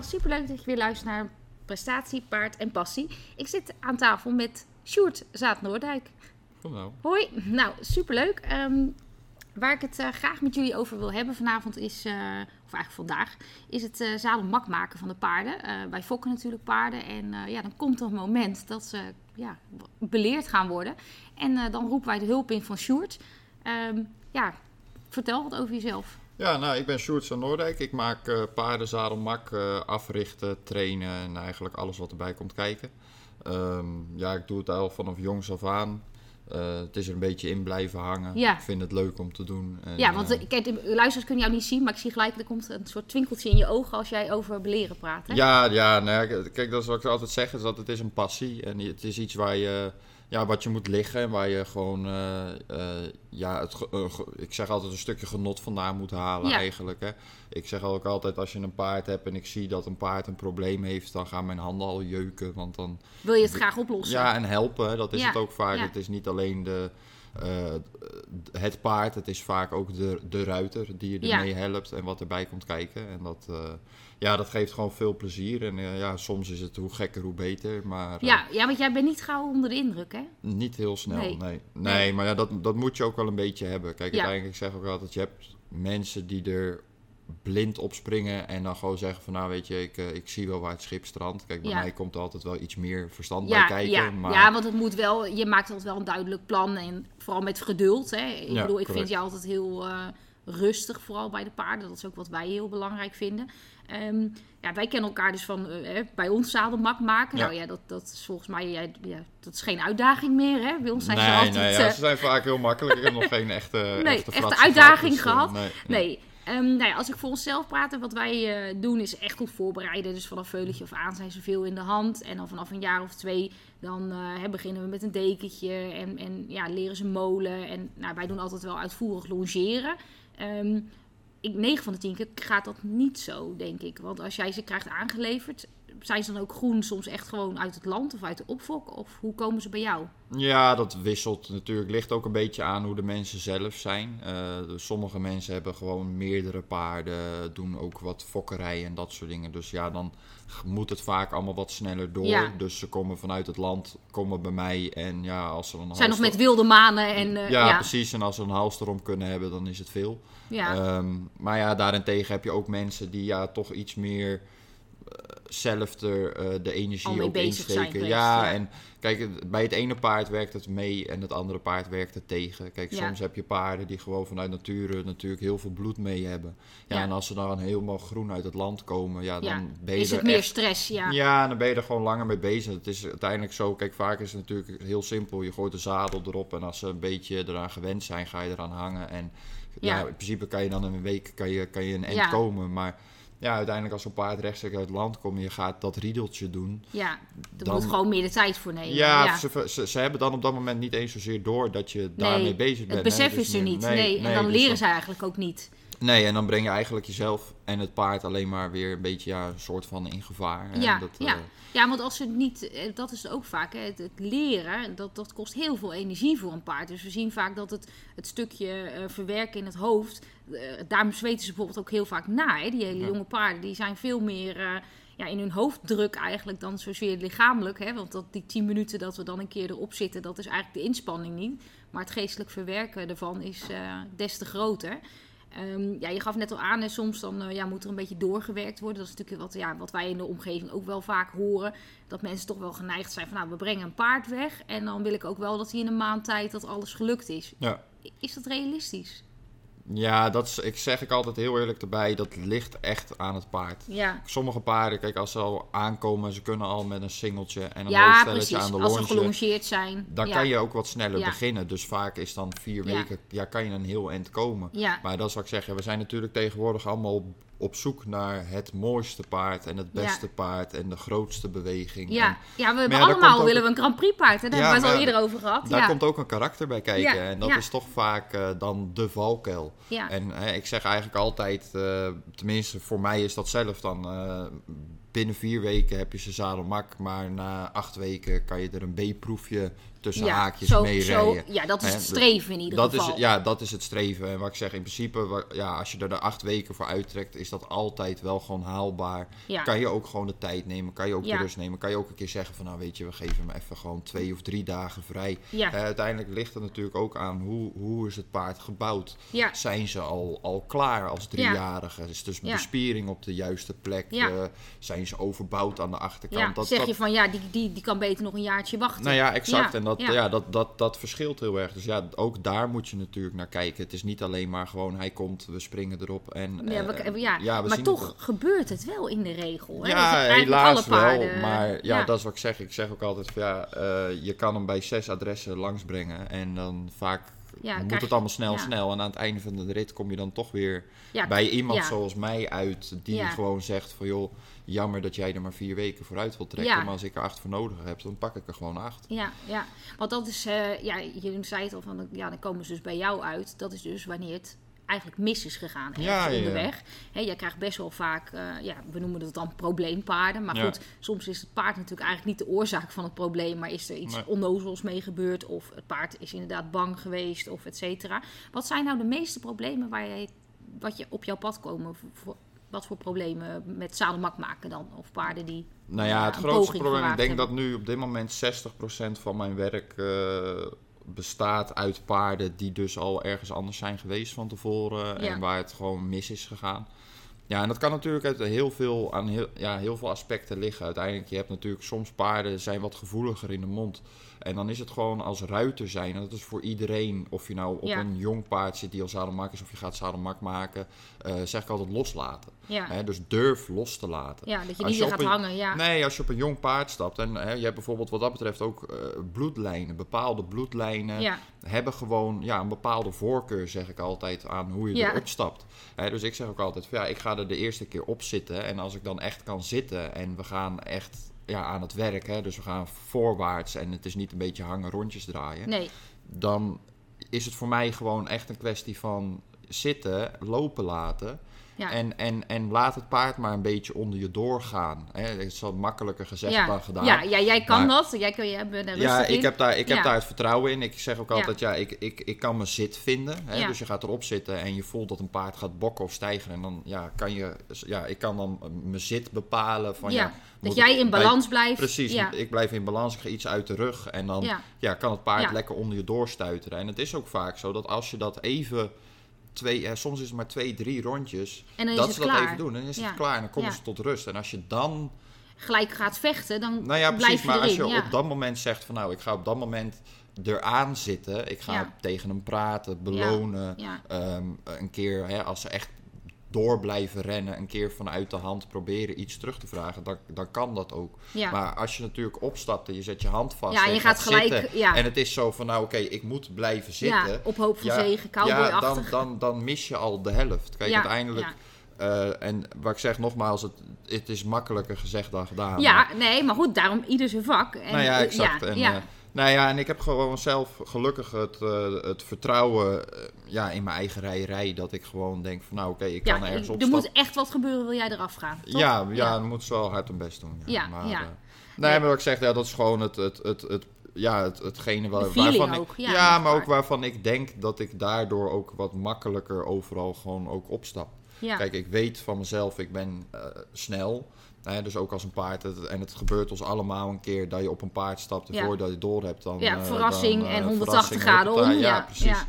allemaal, superleuk dat je weer luistert naar Prestatie, Paard en Passie. Ik zit aan tafel met Sjoerd Zaat-Noordijk. Nou. Hoi, nou superleuk. Ehm, waar ik het eh, graag met jullie over wil hebben vanavond is, eh, of eigenlijk vandaag, is het uh, zadelmak maken van de paarden. Eh, wij fokken natuurlijk paarden en eh, ja, dan komt er een moment dat ze ja, beleerd gaan worden. En eh, dan roepen wij de hulp in van Sjoerd. Ehm, ja, vertel wat over jezelf. Ja, nou, ik ben Sjoerd van Noordijk. Ik maak eh paarden, zadelmak, eh, africhten, trainen en eigenlijk alles wat erbij komt kijken. Ehm, ja, ik doe het al vanaf jongs af aan. Eh, het is er een beetje in blijven hangen. Ja. Ik vind het leuk om te doen. En, ja, want eh, kijk, de luisteraars kunnen jou niet zien, maar ik zie gelijk, er komt een soort twinkeltje in je ogen als jij over beleren praat. Hè? Ja, ja nou ja, kijk, dat is wat ik altijd zeg, is dat het is een passie. En het is iets waar je, ja, wat je moet liggen en waar je gewoon, eh, eh, ja, het, ik zeg altijd een stukje genot vandaan moet halen Ja. eigenlijk. Hè. Ik zeg ook altijd, als je een paard hebt en ik zie dat een paard een probleem heeft, dan gaan mijn handen al jeuken. Want dan, Wil je het graag oplossen? ja, en helpen, hè, dat is Ja, het ook vaak. ja. Het is niet alleen de, eh, het paard, het is vaak ook de, de ruiter die je ermee helpt en wat erbij komt kijken. En dat, ja, dat geeft gewoon veel plezier. En eh, ja, soms is het hoe gekker, hoe beter. Maar eh, Ja, ja, want jij bent niet gauw onder de indruk, hè? niet heel snel, Nee. nee. Nee, maar ja, dat, dat moet je ook wel een beetje hebben. Kijk, Ja. uiteindelijk, ik zeg ook altijd, je hebt mensen die er blind op springen en dan gewoon zeggen van, nou weet je, ik, eh, ik zie wel waar het schip strandt. Kijk, bij Ja. mij komt er altijd wel iets meer verstand Ja, bij kijken. ja, maar... ja, want het moet wel, je maakt altijd wel een duidelijk plan en vooral met geduld. Hè? Ik Ja, bedoel, ik correct. vind jou altijd heel rustig, vooral bij de paarden. Dat is ook wat wij heel belangrijk vinden. Ehm, ja, wij kennen elkaar dus van eh, bij ons zadelmak maken. Ja. Nou ja, dat, dat is volgens mij ja, ja, dat is geen uitdaging meer. Hè? Bij ons zijn nee, ze altijd... nee, eh, ja, ze zijn vaak heel makkelijk. Ik heb nog geen echte, Nee, echte, echte uitdaging gehad, gehad. dus, eh, nee, nee. Nee. Ehm, nou ja, als ik voor onszelf praat, wat wij eh, doen is echt goed voorbereiden. Dus vanaf veulentje of aan zijn ze veel in de hand. En dan vanaf een jaar of twee, dan eh, beginnen we met een dekentje. En, en ja, leren ze molen. En nou, wij doen altijd wel uitvoerig longeren. Ehm, ik, 9 van de 10 keer gaat dat niet zo, denk ik. Want als jij ze krijgt aangeleverd, zijn ze dan ook groen soms echt gewoon uit het land of uit de opfok? Of hoe komen ze bij jou? Ja, dat wisselt natuurlijk. Ligt ook een beetje aan hoe de mensen zelf zijn. Dus sommige mensen hebben gewoon meerdere paarden, doen ook wat fokkerij en dat soort dingen. Dus ja, dan moet het vaak allemaal wat sneller door. Ja. Dus ze komen vanuit het land, komen bij mij en ja, als ze een Zijn nog met wilde manen en... eh, ja, ja, precies. En als ze een hals erom kunnen hebben, dan is het veel. ja. Ehm, maar ja, daarentegen heb je ook mensen die ja, toch iets meer zelf er, eh, de energie zijn insteken. ja, ja. en kijk, bij het ene paard werkt het mee en het andere paard werkt het tegen. Kijk, Ja. soms heb je paarden die gewoon vanuit nature natuurlijk heel veel bloed mee hebben. Ja, Ja. en als ze dan helemaal groen uit het land komen, ja, dan ben je is er het meer echt stress, ja. ja, dan ben je er gewoon langer mee bezig. Het is uiteindelijk zo, kijk, vaak is het natuurlijk heel simpel. Je gooit de zadel erop en als ze een beetje eraan gewend zijn, ga je eraan hangen. En ja, in principe kan je dan in een week kan je, kan je een eind komen. Maar ja, uiteindelijk als zo'n paard rechtstreeks uit het land komt en je gaat dat riedeltje doen. Ja, Dan- moet gewoon meer de tijd voor nemen. Ja, ja. Ze, ze, ze hebben dan op dat moment niet eens zozeer door dat je daarmee Nee, bezig bent. Het hè. besef Dus is nu- niet. Nee, en dan dus leren ze eigenlijk ook niet. Nee, en dan breng je eigenlijk jezelf en het paard alleen maar weer een beetje ja, een soort van in gevaar. hè. Ja, dat, ja. eh, ja, want als ze het niet, eh, dat is het ook vaak, hè, het, het leren, dat, dat kost heel veel energie voor een paard. Dus we zien vaak dat het, het stukje eh, verwerken in het hoofd, daarom zweten ze bijvoorbeeld ook heel vaak na. Hè? Die hele Ja. jonge paarden, die zijn veel meer eh, ja, in hun hoofddruk eigenlijk dan zozeer lichamelijk. Hè? Want dat, die tien minuten dat we dan een keer erop zitten, dat is eigenlijk de inspanning niet. Maar het geestelijk verwerken ervan is eh, des te groter. Ehm, ja, je gaf net al aan, en soms dan, eh, ja, moet er een beetje doorgewerkt worden. Dat is natuurlijk wat, ja, wat wij in de omgeving ook wel vaak horen. Dat mensen toch wel geneigd zijn van, nou, we brengen een paard weg. En dan wil ik ook wel dat hij in een maand tijd dat alles gelukt is. ja. Is dat realistisch? Ja, dat is, ik zeg ik altijd heel eerlijk erbij, dat ligt echt aan het paard. Ja, Sommige paarden, kijk, als ze al aankomen, ze kunnen al met een singeltje en een ja precies. aan de Als ze longe. gelongeerd zijn. Dan ja. kan je ook wat sneller Ja. beginnen. Dus vaak is dan vier weken, ja, kan je een heel eind komen. Maar dat zou ik zeggen, we zijn natuurlijk tegenwoordig allemaal op, zoek naar het mooiste paard en het Ja. beste paard en de grootste beweging. ja. En ja we hebben ja, allemaal ook- willen we een Grand Prix paard. Hè? Daar hebben we het al eerder over gehad. daar komt ook een karakter bij kijken. En dat is toch vaak eh, dan de valkuil. ja. En hè, ik zeg eigenlijk altijd, eh, tenminste voor mij is dat zelf dan, eh, binnen vier weken heb je ze zadelmak, maar na acht weken kan je er een B-proefje tussen haakjes zo, mee zo. Ja, dat is het streven in ieder Dat geval. is, ja, dat is het streven. En wat ik zeg, in principe, ja, als je er de acht weken voor uittrekt, is dat altijd wel gewoon haalbaar. Ja. Kan je ook gewoon de tijd nemen, kan je ook Ja. de rust nemen. Kan je ook een keer zeggen van, nou weet je, we geven hem even gewoon twee of drie dagen vrij. Ja. Uiteindelijk ligt het natuurlijk ook aan hoe, hoe is het paard gebouwd. Ja. Zijn ze al, al klaar als driejarige? Is dus bespiering op de juiste plek? Ja. Eh, zijn ze overbouwd aan de achterkant? Ja, dat, zeg dat, je van ja, die, die, die kan beter nog een jaartje wachten. nou ja, exact. En dat, ja. ja. dat, dat, dat verschilt heel erg. Dus ja, ook daar moet je natuurlijk naar kijken. Het is niet alleen maar gewoon hij komt, we springen erop. En, Ja, we- eh, ja, ja, we maar toch het gebeurt het wel in de regel. Hè? Ja, helaas wel. Maar ja, ja. dat is wat ik zeg. Ik zeg ook altijd van ja, eh, je kan hem bij zes adressen langsbrengen. En dan vaak Ja, moet krijg het allemaal snel, ja. snel. En aan het einde van de rit kom je dan toch weer Ja, bij iemand zoals mij uit. Die gewoon zegt van joh, jammer dat jij er maar vier weken vooruit wilt trekken. Maar als ik er acht voor nodig heb, dan pak ik er gewoon acht. Ja, ja, want dat is, eh, ja, je zei het al van, ja, dan komen ze dus bij jou uit. Dat is dus wanneer het eigenlijk mis is gegaan ergens Ja, ja, ja. onderweg. Hè, jij krijgt best wel vaak, eh, ja, we noemen dat dan probleempaarden. Maar Ja. goed, soms is het paard natuurlijk eigenlijk niet de oorzaak van het probleem, maar is er iets Nee. onnozels mee gebeurd of het paard is inderdaad bang geweest of et cetera. Wat zijn nou de meeste problemen waar jij, wat je op jouw pad komen? Voor, wat voor problemen met zadelmak maken dan? Of paarden die Nou ja, het een grootste probleem, ik denk dat nu op dit moment 60% van mijn werk eh, bestaat uit paarden die dus al ergens anders zijn geweest van tevoren Ja. en waar het gewoon mis is gegaan. Ja, en dat kan natuurlijk uit heel veel, aan heel, ja, heel veel aspecten liggen. Uiteindelijk, je hebt natuurlijk soms paarden zijn wat gevoeliger in de mond. En dan is het gewoon als ruiter zijn. En dat is voor iedereen, of je nou op Ja. een jong paard zit die al zadelmak is, of je gaat zadelmak maken, eh, zeg ik altijd loslaten. Ja, Hè, dus durf los te laten. ja dat je niet je gaat een- hangen. Ja. Nee, als je op een jong paard stapt en hè, je hebt bijvoorbeeld wat dat betreft ook eh, bloedlijnen. Bepaalde bloedlijnen Ja. hebben gewoon ja, een bepaalde voorkeur, zeg ik altijd, aan hoe je erop stapt. Hè, dus ik zeg ook altijd, van, ja, ik ga er de eerste keer op zitten. En als ik dan echt kan zitten en we gaan echt ja, aan het werk, hè, dus we gaan voorwaarts en het is niet een beetje hangen, rondjes draaien. Nee, Dan is het voor mij gewoon echt een kwestie van zitten, lopen laten. Ja. En, en, en laat het paard maar een beetje onder je doorgaan. Hè? Dat is wat makkelijker gezegd ja. dan gedaan. Ja, ja, jij kan Maar- dat. Jij, kun- jij bent er Ja, ik heb daar, ik heb daar het vertrouwen in. Ik zeg ook altijd, ja, ik, ik, ik kan mijn zit vinden. Hè? Ja. Dus je gaat erop zitten en je voelt dat een paard gaat bokken of stijgen. En dan ja, kan je, ja, ik kan dan mijn zit bepalen van ja. Dat jij in bij- balans blijft. Precies, ik blijf in balans, ik ga iets uit de rug en dan Ja. kan het paard lekker onder je doorstuiteren. En het is ook vaak zo dat als je dat even, twee, eh, soms is het maar twee, drie rondjes, En dan is dat het ze dat even doen. Dan is Ja. het klaar en dan komen Ja. ze tot rust. En als je dan Gelijk gaat vechten, dan nou ja, blijf precies. Maar erin. als je ja. op dat moment zegt van nou, ik ga op dat moment eraan zitten. Ik ga Ja. tegen hem praten, belonen. Ja. ehm, een keer, hè, als ze echt door blijven rennen, een keer vanuit de hand proberen iets terug te vragen, dan, dan kan dat ook. Ja. Maar als je natuurlijk opstapt en je zet je hand vast Ja, en je gaat gelijk, zitten, ja. en het is zo van nou oké, ik moet blijven zitten. ja, op hoop van Ja, zegen, ja, cowboyachtig. dan, dan, dan mis je al de helft. Kijk, uiteindelijk, eh, en wat ik zeg nogmaals, het, het is makkelijker gezegd dan gedaan. maar- ja, nee, maar goed, daarom ieder zijn vak. En, nou ja, eh, exact. Ja, en, ja. Nou ja, en ik heb gewoon zelf gelukkig het, eh, het vertrouwen eh, ja, in mijn eigen rijerij. Dat ik gewoon denk van nou oké, ik Ja, kan ergens er opstappen. moet echt wat gebeuren, wil jij eraf gaan. toch? Ja, ja, dan moet ze wel hard hun best doen. Ja, Ja, maar, ja. eh, nee, maar wat ik zeg, ja, dat is gewoon het, het, het, het, ja, het, hetgene waar, waarvan ook, ik, ja, ja, maar ook waarvan ik denk dat ik daardoor ook wat makkelijker overal gewoon ook opstap. Ja. Kijk, ik weet van mezelf, ik ben snel. Dus ook als een paard. Het, en het gebeurt ons allemaal een keer dat je op een paard stapt. En Ja. voordat je door hebt, dan. Ja, eh, verrassing dan, eh, en 180 verrassing, graden om, Ja, ja, precies.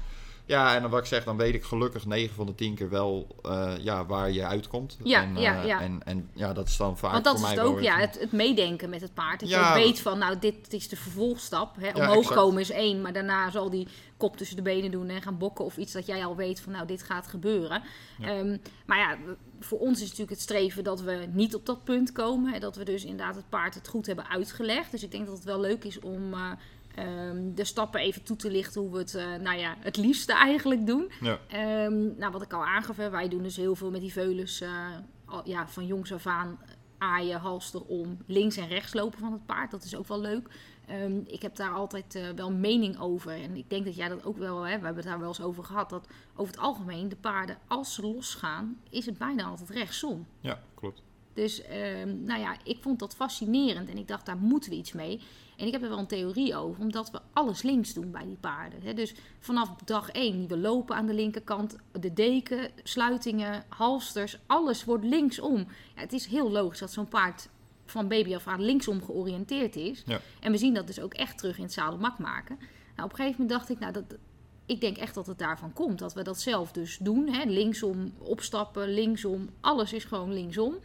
Ja. En dan wat ik zeg, dan weet ik gelukkig 9 van de 10 keer wel eh, ja, waar je uitkomt. Ja, en, ja, eh, ja. En, en ja, dat is dan vaak Want dat voor is mij het ook, wel ja, het, het meedenken met het paard. Dat je Ja, weet van, nou, dit is de vervolgstap. Hè. Omhoog exact. komen is één, maar daarna zal die kop tussen de benen doen en gaan bokken. Of iets dat jij al weet van, nou, dit gaat gebeuren. Ehm, maar ja, voor ons is natuurlijk het streven dat we niet op dat punt komen. Hè, dat we dus inderdaad het paard het goed hebben uitgelegd. Dus ik denk dat het wel leuk is om... eh, ehm, de stappen even toe te lichten hoe we het, eh, nou ja, het liefste eigenlijk doen. Ja. Ehm, nou, wat ik al aangaf, hè, wij doen dus heel veel met die veulens eh, al- ja, van jongs af aan aaien, halster om, links en rechts lopen van het paard. Dat is ook wel leuk. Ehm, ik heb daar altijd eh, wel mening over. En ik denk dat jij dat ook wel, hè, we hebben het daar wel eens over gehad, dat over het algemeen de paarden, als ze losgaan, is het bijna altijd rechtsom. ja, klopt. Dus ehm, nou ja, ik vond dat fascinerend en ik dacht, daar moeten we iets mee. En ik heb er wel een theorie over, omdat we alles links doen bij die paarden. Hè. Dus vanaf dag één, die we lopen aan de linkerkant, de deken, sluitingen, halsters, alles wordt linksom. Ja, het is heel logisch dat zo'n paard van baby af aan linksom georiënteerd is. Ja. En we zien dat dus ook echt terug in het zadelmak maken. Nou, op een gegeven moment dacht ik, nou, dat, ik denk echt dat het daarvan komt. Dat we dat zelf dus doen. Hè? Linksom opstappen, linksom. Alles is gewoon linksom.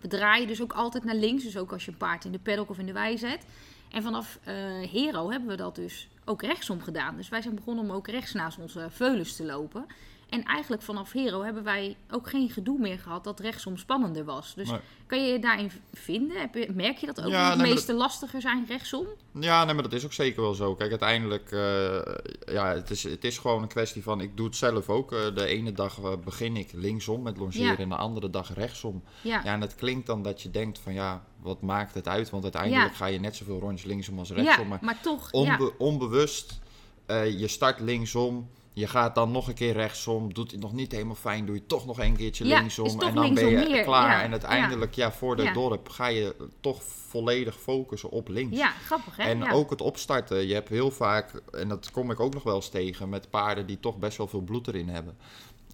We draaien dus ook altijd naar links. Dus ook als je een paard in de paddock of in de wei zet. En vanaf eh, Hero hebben we dat dus ook rechtsom gedaan. Dus wij zijn begonnen om ook rechts naast onze veulens te lopen. En eigenlijk vanaf Hero hebben wij ook geen gedoe meer gehad dat rechtsom spannender was. Dus Nee. kan je je daarin vinden? Heb je, merk je dat ook? Ja, dat nee, maar meeste lastiger zijn rechtsom? Ja, nee, maar dat is ook zeker wel zo. Kijk, uiteindelijk, eh, ja, het is, het is gewoon een kwestie van, ik doe het zelf ook. Eh, de ene dag eh, begin ik linksom met longeren Ja. en de andere dag rechtsom. Ja, Ja, en het klinkt dan dat je denkt van, ja, wat maakt het uit? Want uiteindelijk Ja. ga je net zoveel rondjes linksom als ja, rechtsom. maar maar toch. ja. onbe- onbewust, je start linksom. Je gaat dan nog een keer rechtsom, doet het nog niet helemaal fijn, doe je toch nog een keertje Ja, linksom. en dan ben je meer, klaar. ja, En uiteindelijk, ja, voor de dorp ga je toch volledig focussen op links. Ja, grappig hè? En ook het opstarten. Je hebt heel vaak, en dat kom ik ook nog wel eens tegen, met paarden die toch best wel veel bloed erin hebben.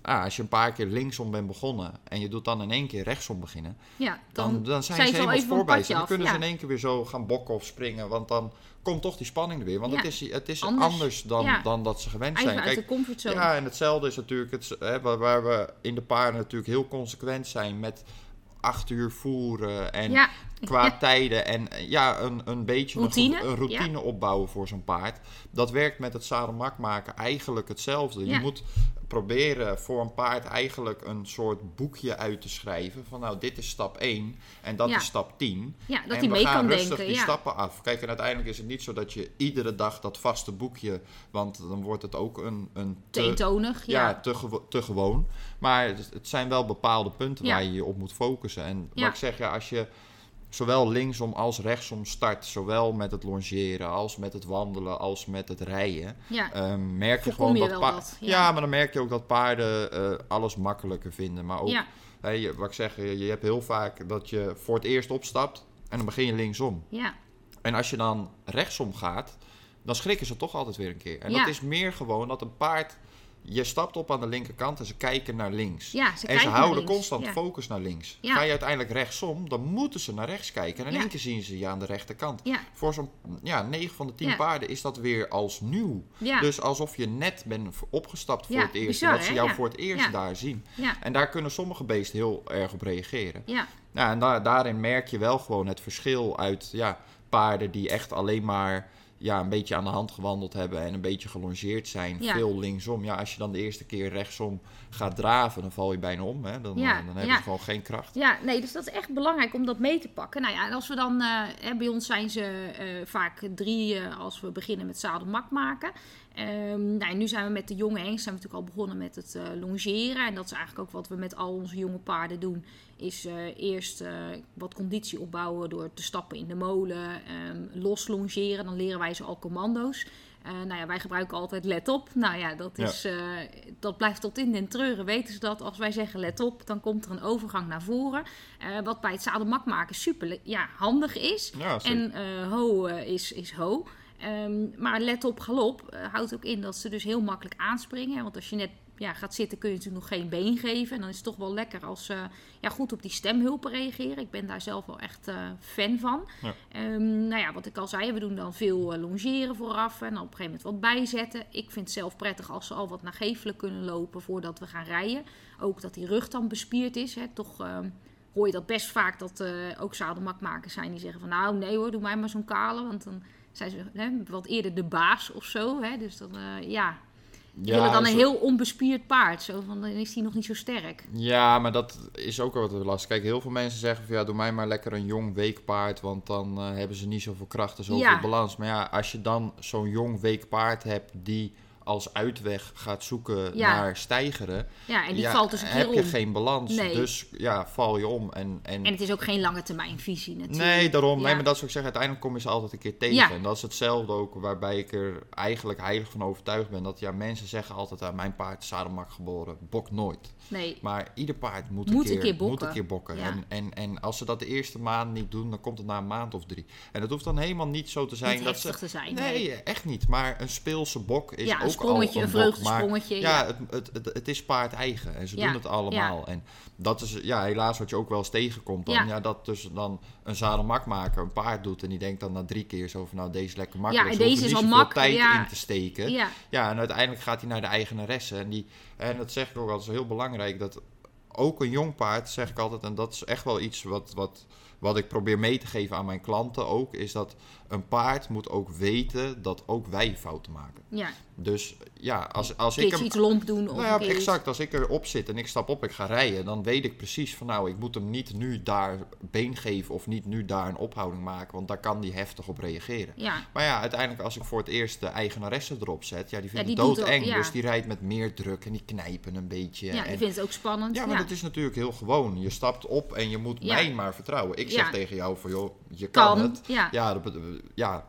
Ah, als je een paar keer linksom bent begonnen en je doet dan in één keer rechtsom beginnen, ja, dan, dan, zijn zijn ze ze al helemaal voorbij. padje Dan kunnen ja. ze in één keer weer zo gaan bokken of springen, want dan komt toch die spanning er weer. Want Ja. het is, het is Anders. anders, dan, Ja. dan dat ze gewend zijn. uit Kijk, de comfortzone. ja, en hetzelfde is natuurlijk het, hè, waar, waar we in de paarden natuurlijk heel consequent zijn met acht uur voeren en ja. Qua Ja. tijden en eh, ja, een, een beetje Routine, een, een routine opbouwen voor zo'n paard. Dat werkt met het zadelmak maken eigenlijk hetzelfde. Ja. Je moet proberen voor een paard eigenlijk een soort boekje uit te schrijven van nou dit is stap 1 en dat Ja. is stap 10. Ja, dat en hij mee gaan kan rustig denken. die Ja. stappen af. Kijk, en uiteindelijk is het niet zo dat je iedere dag dat vaste boekje, want dan wordt het ook een, een Te eentonig. ja, Ja. te, gewo- te gewoon. Maar het, zijn wel bepaalde punten waar je je op moet focussen. En wat ik zeg, ja, als je zowel linksom als rechtsom start, zowel met het longeren als met het wandelen als met het rijden, ja. ehm, merk je Voorkom gewoon je dat wel pa- wat, ja. ja. maar dan merk je ook dat paarden eh, alles makkelijker vinden. Maar ook, ja. wat ik zeg, je, hebt heel vaak dat je voor het eerst opstapt en dan begin je linksom. ja. En als je dan rechtsom gaat, dan schrikken ze toch altijd weer een keer. En dat is meer gewoon dat een paard. Je stapt op aan de linkerkant en ze kijken naar links. Ja, ze en ze houden constant Ja. focus naar links. Ja. Ga je uiteindelijk rechtsom, dan moeten ze naar rechts kijken. En in één keer zien ze je aan de rechterkant. Voor zo'n ja, 9 van de 10 Ja. paarden is dat weer als nieuw. Dus alsof je net bent opgestapt voor het eerst. bizar, en dat ze jou voor het eerst daar zien. En daar kunnen sommige beesten heel erg op reageren. Ja. Nou, en daar, daarin merk je wel gewoon het verschil uit ja, paarden die echt alleen maar ja, een beetje aan de hand gewandeld hebben en een beetje gelongeerd zijn, Ja. veel linksom. Ja, als je dan de eerste keer rechtsom gaat draven, dan val je bijna om. Hè? Dan, Ja, eh, dan hebben ja. ze gewoon geen kracht. Ja, nee, dus dat is echt belangrijk om dat mee te pakken. Nou ja, en als we dan, eh, bij ons zijn ze eh, vaak drie als we beginnen met zadelmak maken. Ehm, nou, nu zijn we met de jonge hengst zijn we natuurlijk al begonnen met het eh, longeren. En dat is eigenlijk ook wat we met al onze jonge paarden doen. Is eh, eerst eh, wat conditie opbouwen door te stappen in de molen, ehm, los longeren. Dan leren wij ze al commando's. Nou ja, wij gebruiken altijd let op. Nou ja, dat, is, dat blijft tot in den treuren. Weten ze dat als wij zeggen let op, dan komt er een overgang naar voren. Wat bij het zadelmak maken super ja, handig is. Ja. En ho is, is ho. Ehm, maar let op galop eh, houdt ook in dat ze dus heel makkelijk aanspringen. Want als je net ja, gaat zitten kun je natuurlijk nog geen been geven. En dan is het toch wel lekker als ze ja, goed op die stemhulpen reageren. Ik ben daar zelf wel echt eh, fan van. Ja. Ehm, nou ja, wat ik al zei, we doen dan veel eh, longeren vooraf. En dan op een gegeven moment wat bijzetten. Ik vind het zelf prettig als ze al wat nagevelijk kunnen lopen voordat we gaan rijden. Ook dat die rug dan bespierd is. Hè. Toch ehm, hoor je dat best vaak dat ook zadelmakmakers zijn die zeggen van... Nou nee hoor, doe mij maar zo'n kale. Want dan zijn ze hè, wat eerder de baas of zo. Hè. Dus dan, eh, ja... Die willen dan een zo- heel onbespierd paard. Zo van, dan is die nog niet zo sterk. Ja, maar dat is ook wel wat lastig. Kijk, heel veel mensen zeggen van ja, doe mij maar lekker een jong weekpaard, want dan eh, hebben ze niet zoveel kracht en zoveel Ja. balans. Maar ja, als je dan zo'n jong weekpaard hebt die als uitweg gaat zoeken Ja. naar stijgeren, Ja, en die ja, valt dus een keer heb je om. geen balans. Nee. Dus ja, val je om. En, en, En het is ook geen lange termijn visie natuurlijk. nee, daarom. Ja. Nee, maar dat zou ik zeggen, uiteindelijk kom je ze altijd een keer tegen. Ja. En dat is hetzelfde ook waarbij ik er eigenlijk heilig van overtuigd ben. Dat ja, mensen zeggen altijd, ah, mijn paard is zadelmak geboren, bok nooit. Nee. Maar ieder paard moet, Moet een, een keer, bokken. Moet een keer bokken. Ja. En, en, en als ze dat de eerste maand niet doen, dan komt het na een maand of drie. En het hoeft dan helemaal niet zo te zijn Niet dat ze... te zijn. Nee, echt niet. Maar een speelse bok is ook sprongetje, een. Maar vreugdesprongetje. ja, Ja, het, het, het, het is paard eigen. En ze Ja, doen het allemaal. En dat is ja, helaas wat je ook wel eens tegenkomt. Dan, Ja. dat dus dan een zadelmakmaker een paard doet. En die denkt dan na drie keer zo van nou deze is lekker makkelijk. Ja, en deze is al zoveel mak- tijd ja. in te steken. ja. Ja, en uiteindelijk gaat hij naar de eigenaresse. En, die, en dat zeg ik ook altijd, is heel belangrijk. Dat ook een jong paard, zeg ik altijd, en dat is echt wel iets wat, wat, wat ik probeer mee te geven aan mijn klanten ook, is dat een paard moet ook weten dat ook wij fouten maken. ja. Dus ja, als, als ik hem... iets lomp doen. Of Nou ja, exact. Als ik erop zit en ik stap op, ik ga rijden, dan weet ik precies van nou, ik moet hem niet nu daar been geven of niet nu daar een ophouding maken, want daar kan die heftig op reageren. Ja, Maar ja, uiteindelijk als ik voor het eerst de eigenaresse erop zet, ja, die vindt Ja, het die doodeng. ook, ja. Dus die rijdt met meer druk en die knijpen een beetje. ja, en, die vindt het ook spannend. ja, maar dat is natuurlijk heel gewoon. Je stapt op en je moet mij maar vertrouwen. Ik zeg tegen jou van joh, je kan, kan. het. Ja. Dat, ja,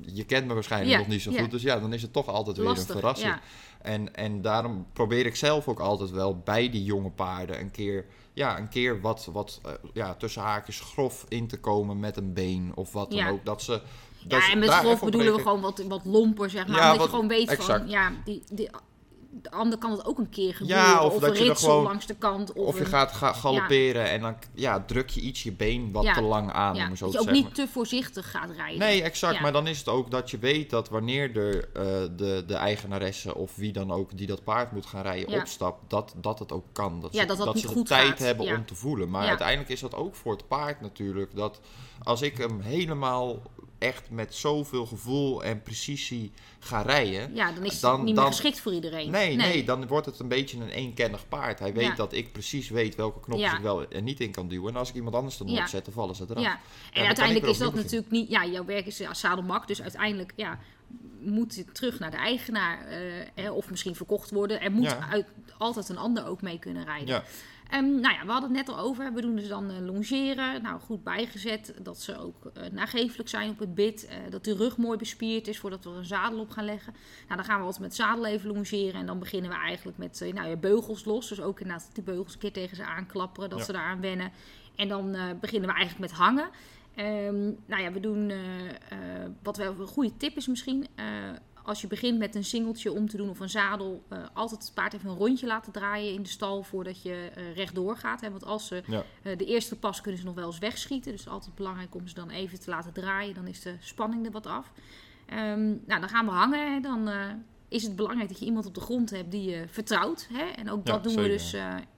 je kent me waarschijnlijk Ja, nog niet zo ja. goed. Dus ja, dan is het toch altijd weer Lastig, een verrassing. ja. En, en daarom probeer ik zelf ook altijd wel bij die jonge paarden een keer, ja, een keer wat, wat eh, ja, tussen haakjes grof in te komen met een been of wat dan ook. Dat ze, dat Ja, en met grof bedoelen we gewoon wat, wat lomper, zeg maar. Wat- je gewoon weet exact. van, ja, die, die, de ander kan het ook een keer gebeuren. Ja, of of, dat je gewoon- langs de kant. Of, Of je een- gaat ga galopperen en dan ja, druk je iets je been wat Ja. te lang aan, ja, om zo dat je ook zeggen. niet te voorzichtig gaat rijden. Nee, exact. Maar dan is het ook dat je weet dat wanneer de, eh, de, de eigenaresse of wie dan ook die dat paard moet gaan rijden opstapt, dat, dat het ook kan. Dat Ja, ze, dat dat niet ze de tijd gaat. hebben om te voelen. Maar uiteindelijk is dat ook voor het paard natuurlijk. Dat als ik hem helemaal echt met zoveel gevoel en precisie ga rijden. Ja, dan is het Dan- niet meer dan- geschikt voor iedereen. Nee, nee, dan wordt het een beetje een eenkennig paard. Hij weet Ja. dat ik precies weet welke knopjes Ja. ik wel en niet in kan duwen. En als ik iemand anders erop Ja. zet, dan vallen ze eraf. Ja, dan en uiteindelijk is dat natuurlijk niet... Ja, jouw werk is ja, zadelmak, dus uiteindelijk ja, moet het terug naar de eigenaar. eh, hè, of misschien verkocht worden. Er moet uit, altijd een ander ook mee kunnen rijden. Ehm, nou ja, we hadden het net al over. We doen dus dan eh, longeren. Nou, goed bijgezet. Dat ze ook eh nagevelijk zijn op het bit. eh, dat de rug mooi bespierd is voordat we er een zadel op gaan leggen. Nou, dan gaan we altijd met zadel even longeren. En dan beginnen we eigenlijk met nou ja, beugels los. Dus ook inderdaad die beugels een keer tegen ze aanklapperen. Dat Ja. ze daaraan wennen. En dan beginnen we eigenlijk met hangen. Ehm, nou ja, we doen wat wel een goede tip is misschien. Als je begint met een singeltje om te doen of een zadel, eh, altijd het paard even een rondje laten draaien in de stal voordat je eh, rechtdoor gaat. Hè? Want als ze Ja. eh, de eerste pas kunnen ze nog wel eens wegschieten. Dus altijd belangrijk om ze dan even te laten draaien. Dan is de spanning er wat af. Ehm, nou, dan gaan we hangen. Hè? Dan is het belangrijk dat je iemand op de grond hebt die je vertrouwt. Hè? En ook Ja, dat doen we dus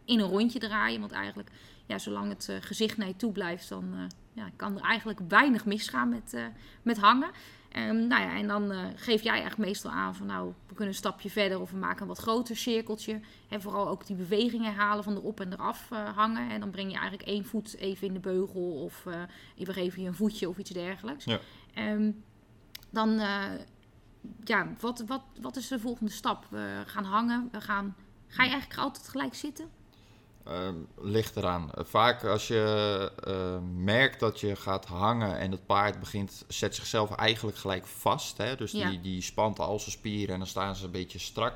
in een rondje draaien. Want eigenlijk, ja, zolang het gezicht naar je toe blijft, dan ja, kan er eigenlijk weinig misgaan met, met hangen. Ehm, nou ja, en dan eh, geef jij eigenlijk meestal aan van nou, we kunnen een stapje verder of we maken een wat groter cirkeltje. En vooral ook die beweging herhalen van erop en eraf eh, hangen. En dan breng je eigenlijk één voet even in de beugel of eh we geven je een voetje of iets dergelijks. Ja. Ehm, dan, ja, wat, wat, wat is de volgende stap? We gaan hangen, we gaan... Ga je eigenlijk altijd gelijk zitten? Ehm, ligt eraan. Eh, vaak als je eh, merkt dat je gaat hangen en het paard begint, zet zichzelf eigenlijk gelijk vast. Hè? Dus Ja. die, die spant al zijn spieren en dan staan ze een beetje strak.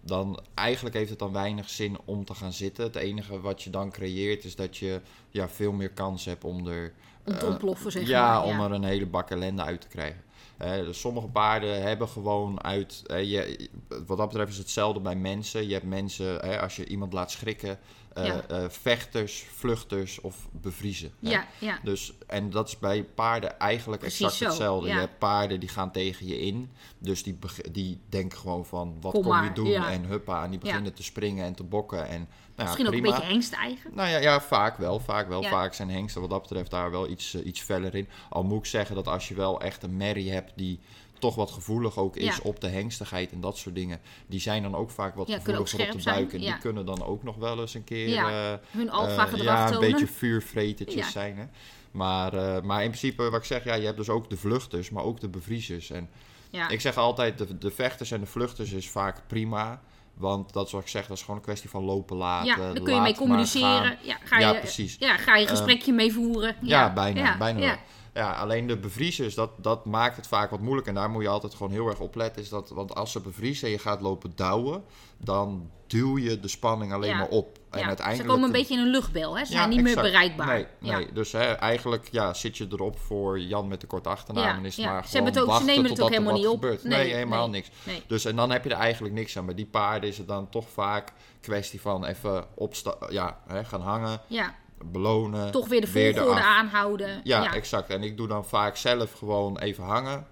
Dan eigenlijk heeft het dan weinig zin om te gaan zitten. Het enige wat je dan creëert is dat je ja, veel meer kans hebt om er Om te Eh, ontploffen, zeg ja, maar. om er een hele bak ellende uit te krijgen. Eh, dus sommige paarden hebben gewoon uit. eh, je, wat dat betreft is hetzelfde bij mensen. Je hebt mensen, eh, als je iemand laat schrikken, eh, Ja. eh, vechters, vluchters of bevriezen. Ja, ja. Dus, en dat is bij paarden eigenlijk Precies exact zo, hetzelfde. ja. Je hebt paarden die gaan tegen je in. Dus die, die denken gewoon van, wat Kom kom, je doen? En huppa, en die beginnen te springen en te bokken. En, nou ja, Misschien ook een beetje hengst eigen. Nou ja, ja, vaak wel. Vaak wel. Vaak zijn hengsten wat dat betreft daar wel iets, eh, iets feller in. Al moet ik zeggen dat als je wel echt een merrie hebt die toch wat gevoelig ook is Ja. op de hengstigheid en dat soort dingen. Die zijn dan ook vaak wat Ja, gevoeliger op de buik. zijn, En die kunnen dan ook nog wel eens een keer eh, Hun eh, alfa gedrag ja, een tonen. beetje vuurvretertjes zijn. Hè? Maar, eh, maar in principe, wat ik zeg, ja, je hebt dus ook de vluchters, maar ook de bevriezers. En Ja. ik zeg altijd, de, de vechters en de vluchters is vaak prima. Want dat is wat ik zeg, dat is gewoon een kwestie van lopen laten. ja, daar kun je mee communiceren. Ja, ga je, Ja, precies. Ja, ga je gesprekje mee voeren. Ja, bijna. Ja, bijna ja. Ja, alleen de bevriezers, dat, dat maakt het vaak wat moeilijk. En daar moet je altijd gewoon heel erg op letten. Is dat, want als ze bevriezen en je gaat lopen douwen, dan duw je de spanning alleen Ja. maar op. En Ja, uiteindelijk... Ze komen een beetje in een luchtbel, hè? Ze Ja, zijn niet exact. meer bereikbaar. Nee, ja. nee. dus hè, eigenlijk ja, zit je erop voor Jan met de korte achternaam. En is het maar Ze hebben het ook- ze nemen het ook helemaal niet op. Nee, Nee, helemaal nee. niks. Dus en dan heb je er eigenlijk niks aan. Bij die paarden is het dan toch vaak kwestie van even opsta ja, hè, gaan hangen, Ja, belonen. toch weer de volgorde aanhouden. Ja, exact. En ik doe dan vaak zelf gewoon even hangen,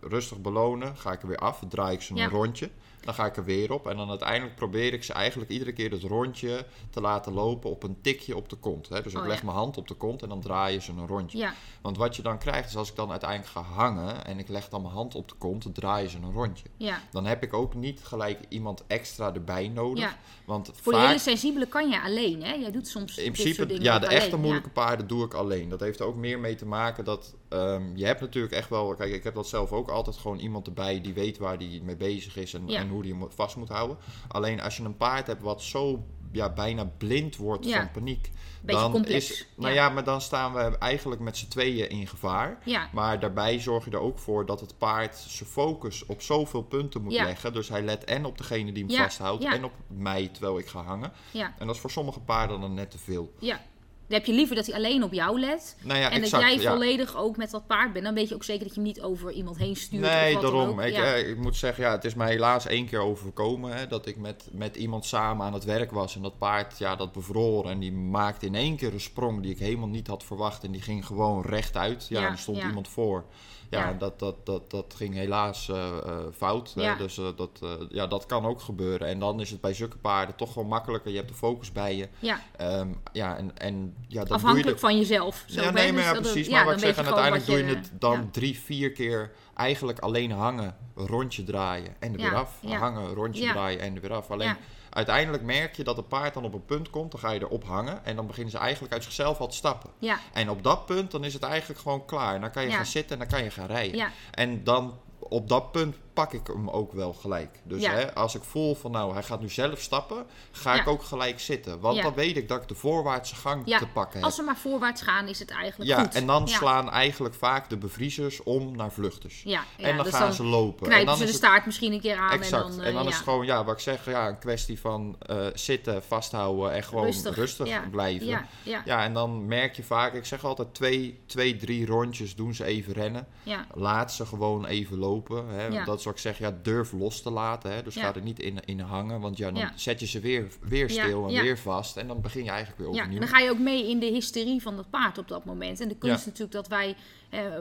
rustig belonen, ga ik er weer af, draai ik ze een Ja. rondje. Dan ga ik er weer op en dan uiteindelijk probeer ik ze eigenlijk iedere keer het rondje te laten lopen op een tikje op de kont. Hè? Dus ik Oh, leg ja. mijn hand op de kont en dan draai je ze een rondje. Ja, Want wat je dan krijgt is als ik dan uiteindelijk ga hangen en ik leg dan mijn hand op de kont, dan draai je ze een rondje. ja. Dan heb ik ook niet gelijk iemand extra erbij nodig. Ja. Want Voor de vaak hele sensibele kan je alleen, hè? Jij doet soms in principe, ja, de alleen. echte moeilijke paarden doe ik alleen. Dat heeft er ook meer mee te maken dat ehm, je hebt natuurlijk echt wel, kijk, ik heb dat zelf ook altijd gewoon iemand erbij die weet waar die mee bezig is en, en hoe die hem vast moet houden. Alleen als je een paard hebt wat zo ja, bijna blind wordt Ja. van paniek, Beetje dan complex, is, nou ja. ja. maar dan staan we eigenlijk met z'n tweeën in gevaar. Ja, Maar daarbij zorg je er ook voor dat het paard zijn focus op zoveel punten moet Ja. leggen. Dus hij let en op degene die hem vasthoudt en op mij terwijl ik ga hangen. ja, En dat is voor sommige paarden dan net te veel. ja. Dan heb je liever dat hij alleen op jou let. Nou ja, en exact. dat jij ja. volledig ook met dat paard bent. Dan weet je ook zeker dat je hem niet over iemand heen stuurt. Nee, of wat dan daarom. ook. Ik, ja. eh, ik moet zeggen, ja, het is mij helaas één keer overkomen. Hè, dat ik met, met iemand samen aan het werk was. En dat paard, ja, dat bevroor. En die maakte in één keer een sprong die ik helemaal niet had verwacht. En die ging gewoon rechtuit. Ja, Ja, en er stond iemand voor. Ja, dat, dat, dat, dat ging helaas eh, eh, fout. hè. Dus eh, dat, ja, dat kan ook gebeuren. En dan is het bij zulke paarden toch gewoon makkelijker. Je hebt de focus bij je. ja. Ehm, ja, en, en ja, Afhankelijk je van jezelf. Zo, ja, nee, maar Dus ja, precies. maar wat ik zeg, en uiteindelijk doe je het dan drie, vier keer eigenlijk alleen hangen, rondje draaien en er weer af. Hangen, rondje draaien en er weer af. Alleen. Uiteindelijk merk je dat het paard dan op een punt komt, dan ga je erop hangen en dan beginnen ze eigenlijk uit zichzelf al te stappen. Ja, En op dat punt, dan is het eigenlijk gewoon klaar. Dan kan je Ja. gaan zitten en dan kan je gaan rijden. ja, En dan op dat punt pak ik hem ook wel gelijk. Dus Ja. hè, als ik voel van nou, hij gaat nu zelf stappen, ga ik ook gelijk zitten. Want dan weet ik dat ik de voorwaartse gang te pakken heb. als ze maar voorwaarts gaan is het eigenlijk Ja, goed. en dan slaan eigenlijk vaak de bevriezers om naar vluchters. Ja, en dan dus gaan dan ze lopen. En dan ze de is het, staart misschien een keer aan. exact. En dan, en dan eh, is ja. het gewoon, ja, wat ik zeg, ja, een kwestie van eh, zitten, vasthouden en gewoon rustig, Rustig, blijven. Ja, ja, Ja, en dan merk je vaak, ik zeg altijd twee, twee, drie rondjes doen ze even rennen. Laat ze gewoon even lopen. Hè. Dat is wat ik zeg, ja, durf los te laten. Hè. Dus Ja. ga er niet in, in hangen, want ja, dan Ja. zet je ze weer, weer Ja, stil en ja. weer vast. En dan begin je eigenlijk weer ja. overnieuw. Dan ga je ook mee in de hysterie van dat paard op dat moment. En de kunst Ja. is natuurlijk dat wij... eh,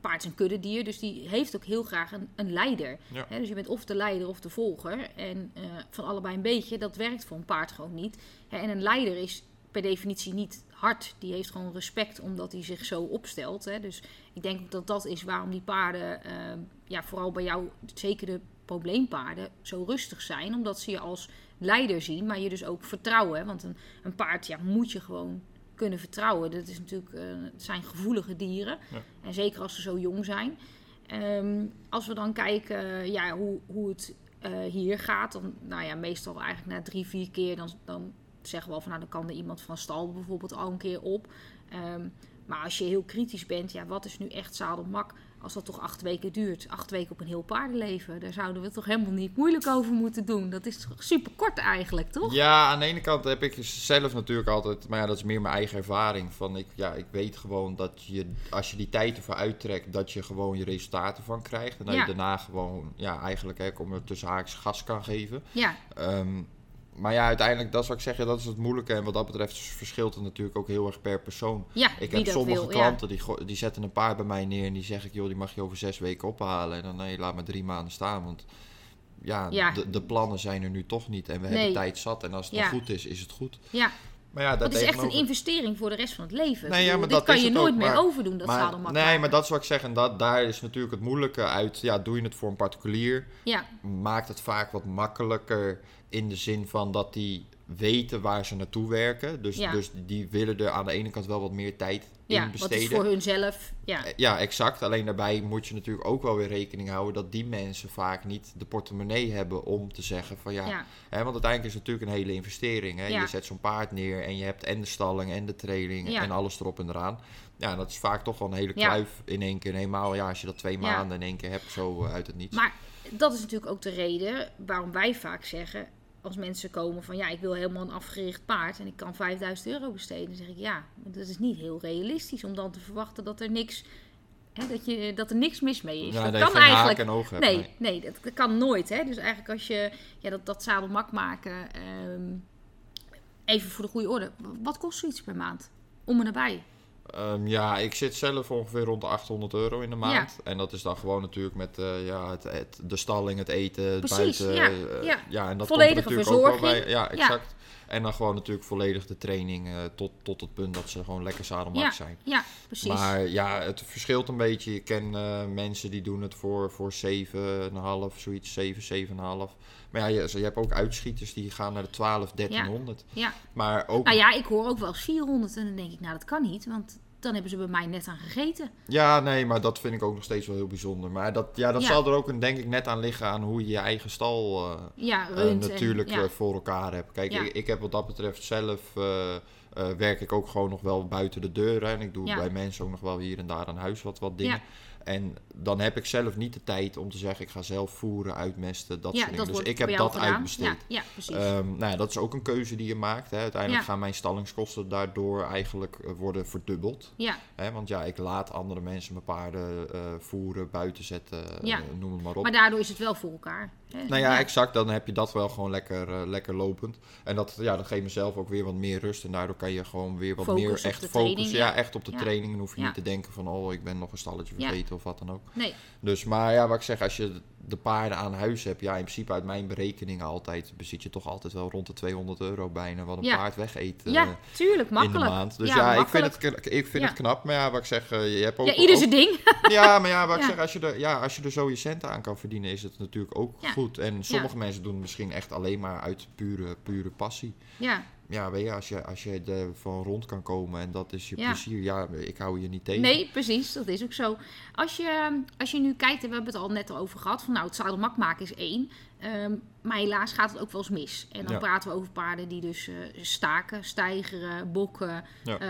paard is een kuddedier, dus die heeft ook heel graag een, een leider. Ja. Hè, dus je bent of de leider of de volger. En eh, van allebei een beetje, dat werkt voor een paard gewoon niet. Hè, en een leider is per definitie niet hard. Die heeft gewoon respect omdat hij zich zo opstelt. Hè. Dus ik denk dat dat is waarom die paarden, eh, ja, vooral bij jou, zeker de probleempaarden, zo rustig zijn. Omdat ze je als leider zien, maar je dus ook vertrouwen. Hè. Want een, een paard ja, moet je gewoon kunnen vertrouwen. Dat is natuurlijk, eh, het zijn gevoelige dieren. Ja. En zeker als ze zo jong zijn. Ehm, als we dan kijken ja, hoe, hoe het eh, hier gaat, dan nou ja, meestal eigenlijk na drie, vier keer, dan, dan zeggen we al van nou, dan kan er iemand van stal bijvoorbeeld al een keer op. Ehm, maar als je heel kritisch bent, ja, wat is nu echt zadelmak? Als dat toch acht weken duurt, acht weken op een heel paardenleven, daar zouden we toch helemaal niet moeilijk over moeten doen. Dat is toch super kort eigenlijk, toch? Ja, aan de ene kant heb ik zelf natuurlijk altijd, maar ja, dat is meer mijn eigen ervaring. Van ik, ja, ik weet gewoon dat je, als je die tijd ervoor uittrekt, dat je gewoon je resultaten van krijgt. En dat Ja. je daarna gewoon, ja, eigenlijk, hè, kom er tussen haakjes gas kan geven. Ja, Ehm, maar ja, uiteindelijk, dat wat ik zeg, ja, dat is het moeilijke. En wat dat betreft verschilt het natuurlijk ook heel erg per persoon. ja Ik heb sommige wil. klanten die, die zetten een paard bij mij neer en die zeg ik, joh, die mag je over zes weken ophalen. En dan nee, laat maar drie maanden staan, want ja, Ja. De, de plannen zijn er nu toch niet. En we Nee. hebben tijd zat en als het goed is, is het goed. Ja. Maar ja, dat is echt een investering voor de rest van het leven. Nee, ja, maar dit dat kan je nooit ook, meer maar- overdoen, dat maar, nee, maken. maar dat wat ik zeg. En dat, daar is natuurlijk het moeilijke uit. Ja, doe je het voor een particulier, Ja, maakt het vaak wat makkelijker in de zin van dat die weten waar ze naartoe werken. Dus, Ja. dus die willen er aan de ene kant wel wat meer tijd in Ja, wat besteden. is voor hunzelf. Ja, Eh, Ja, exact. Alleen daarbij moet je natuurlijk ook wel weer rekening houden dat die mensen vaak niet de portemonnee hebben om te zeggen van ja. ja, Hè, want uiteindelijk is het natuurlijk een hele investering. Hè? Ja. Je zet zo'n paard neer en je hebt en de stalling en de training Ja. en alles erop en eraan. Ja, dat is vaak toch wel een hele Ja. kluif in één keer. Helemaal ja, als je dat twee Ja. maanden in één keer hebt, zo eh, uit het niets. Maar dat is natuurlijk ook de reden waarom wij vaak zeggen, als mensen komen van ja, ik wil helemaal een afgericht paard en ik kan 5000 euro besteden, dan zeg ik ja, dat is niet heel realistisch om dan te verwachten dat er niks, hè, dat je, dat er niks mis mee is. ja, dat kan eigenlijk. haak en ogen hebt. Nee, nee, dat, dat kan nooit. Hè? Dus eigenlijk als je ja, dat, dat zadelmak maken, ehm, even voor de goede orde, wat kost zoiets per maand? Om en nabij. Ehm, ja, ik zit zelf ongeveer rond de 800 euro in de maand. En dat is dan gewoon natuurlijk met eh, ja, het, het, de stalling, het eten, het Precies, buiten. ja, eh, ja. ja, en dat Volledige komt natuurlijk ook wel verzorging. bij. Ja, exact. En dan gewoon natuurlijk volledig de training eh, tot, tot het punt dat ze gewoon lekker zadelmak Ja, zijn. Ja, precies. Maar ja, het verschilt een beetje. Je ken eh, mensen die doen het voor, voor 7,5, zoiets, 7, 7,5. Maar ja, je, je hebt ook uitschieters die gaan naar de 12, 1300. ja. Maar ook, Nou ja, ik hoor ook wel eens 400 en dan denk ik, nou dat kan niet, want dan hebben ze bij mij net aan gegeten. ja, nee, maar dat vind ik ook nog steeds wel heel bijzonder. Maar dat, ja, dat Ja. zal er ook een, denk ik net aan liggen aan hoe je je eigen stal eh, Ja, eh, runt natuurlijk ja. eh, voor elkaar hebt. Kijk, ik, ik heb wat dat betreft zelf... werk ik ook gewoon nog wel buiten de deur. hè. En ik doe bij mensen ook nog wel hier en daar aan huis wat, wat dingen. En dan heb ik zelf niet de tijd om te zeggen, ik ga zelf voeren, uitmesten, dat ja, soort dingen. dat Dus ik heb dat gedaan. uitbesteed. Ja, ja precies. Ehm, nou ja, dat is ook een keuze die je maakt. Hè. Uiteindelijk gaan mijn stallingskosten daardoor eigenlijk eh, worden verdubbeld. ja, Hè. Want ja, ik laat andere mensen mijn paarden eh, voeren, buiten zetten, eh, noem het maar op. maar daardoor is het wel voor elkaar. Nou ja, exact. Dan heb je dat wel gewoon lekker, eh, lekker lopend. En dat, ja, dat geeft mezelf ook weer wat meer rust. En daardoor kan je gewoon weer wat Focus meer echt focussen. Ja, ja. echt op de training. Dan hoef je niet te denken van, oh, ik ben nog een stalletje vergeten of wat dan ook. Nee, Dus, maar ja, wat ik zeg, als je de paarden aan huis hebt, ja, in principe uit mijn berekeningen altijd, bezit je toch altijd wel rond de 200 euro bijna wat een Ja. paard wegeet eh, ja, tuurlijk, in makkelijk. de maand. Dus Ja, ja, ik vind, het, ik vind Ja. het knap. Maar ja, wat ik zeg, eh, je hebt ook... Ja, ieder zijn ding. ja, maar ja, wat ik zeg, als je, er, ja, als je er zo je centen aan kan verdienen, is het natuurlijk ook goed. En sommige mensen doen het misschien echt alleen maar uit pure, pure passie. Ja, Ja, weet je, als je, als je er van rond kan komen en dat is je Ja. plezier, ja, ik hou je niet tegen. nee, precies, dat is ook zo. Als je, als je nu kijkt, en we hebben het al net over gehad, van nou, het zadelmak maken is één. Ehm, maar helaas gaat het ook wel eens mis. En dan Ja. praten we over paarden die dus eh, staken, stijgeren, bokken. Ja. eh,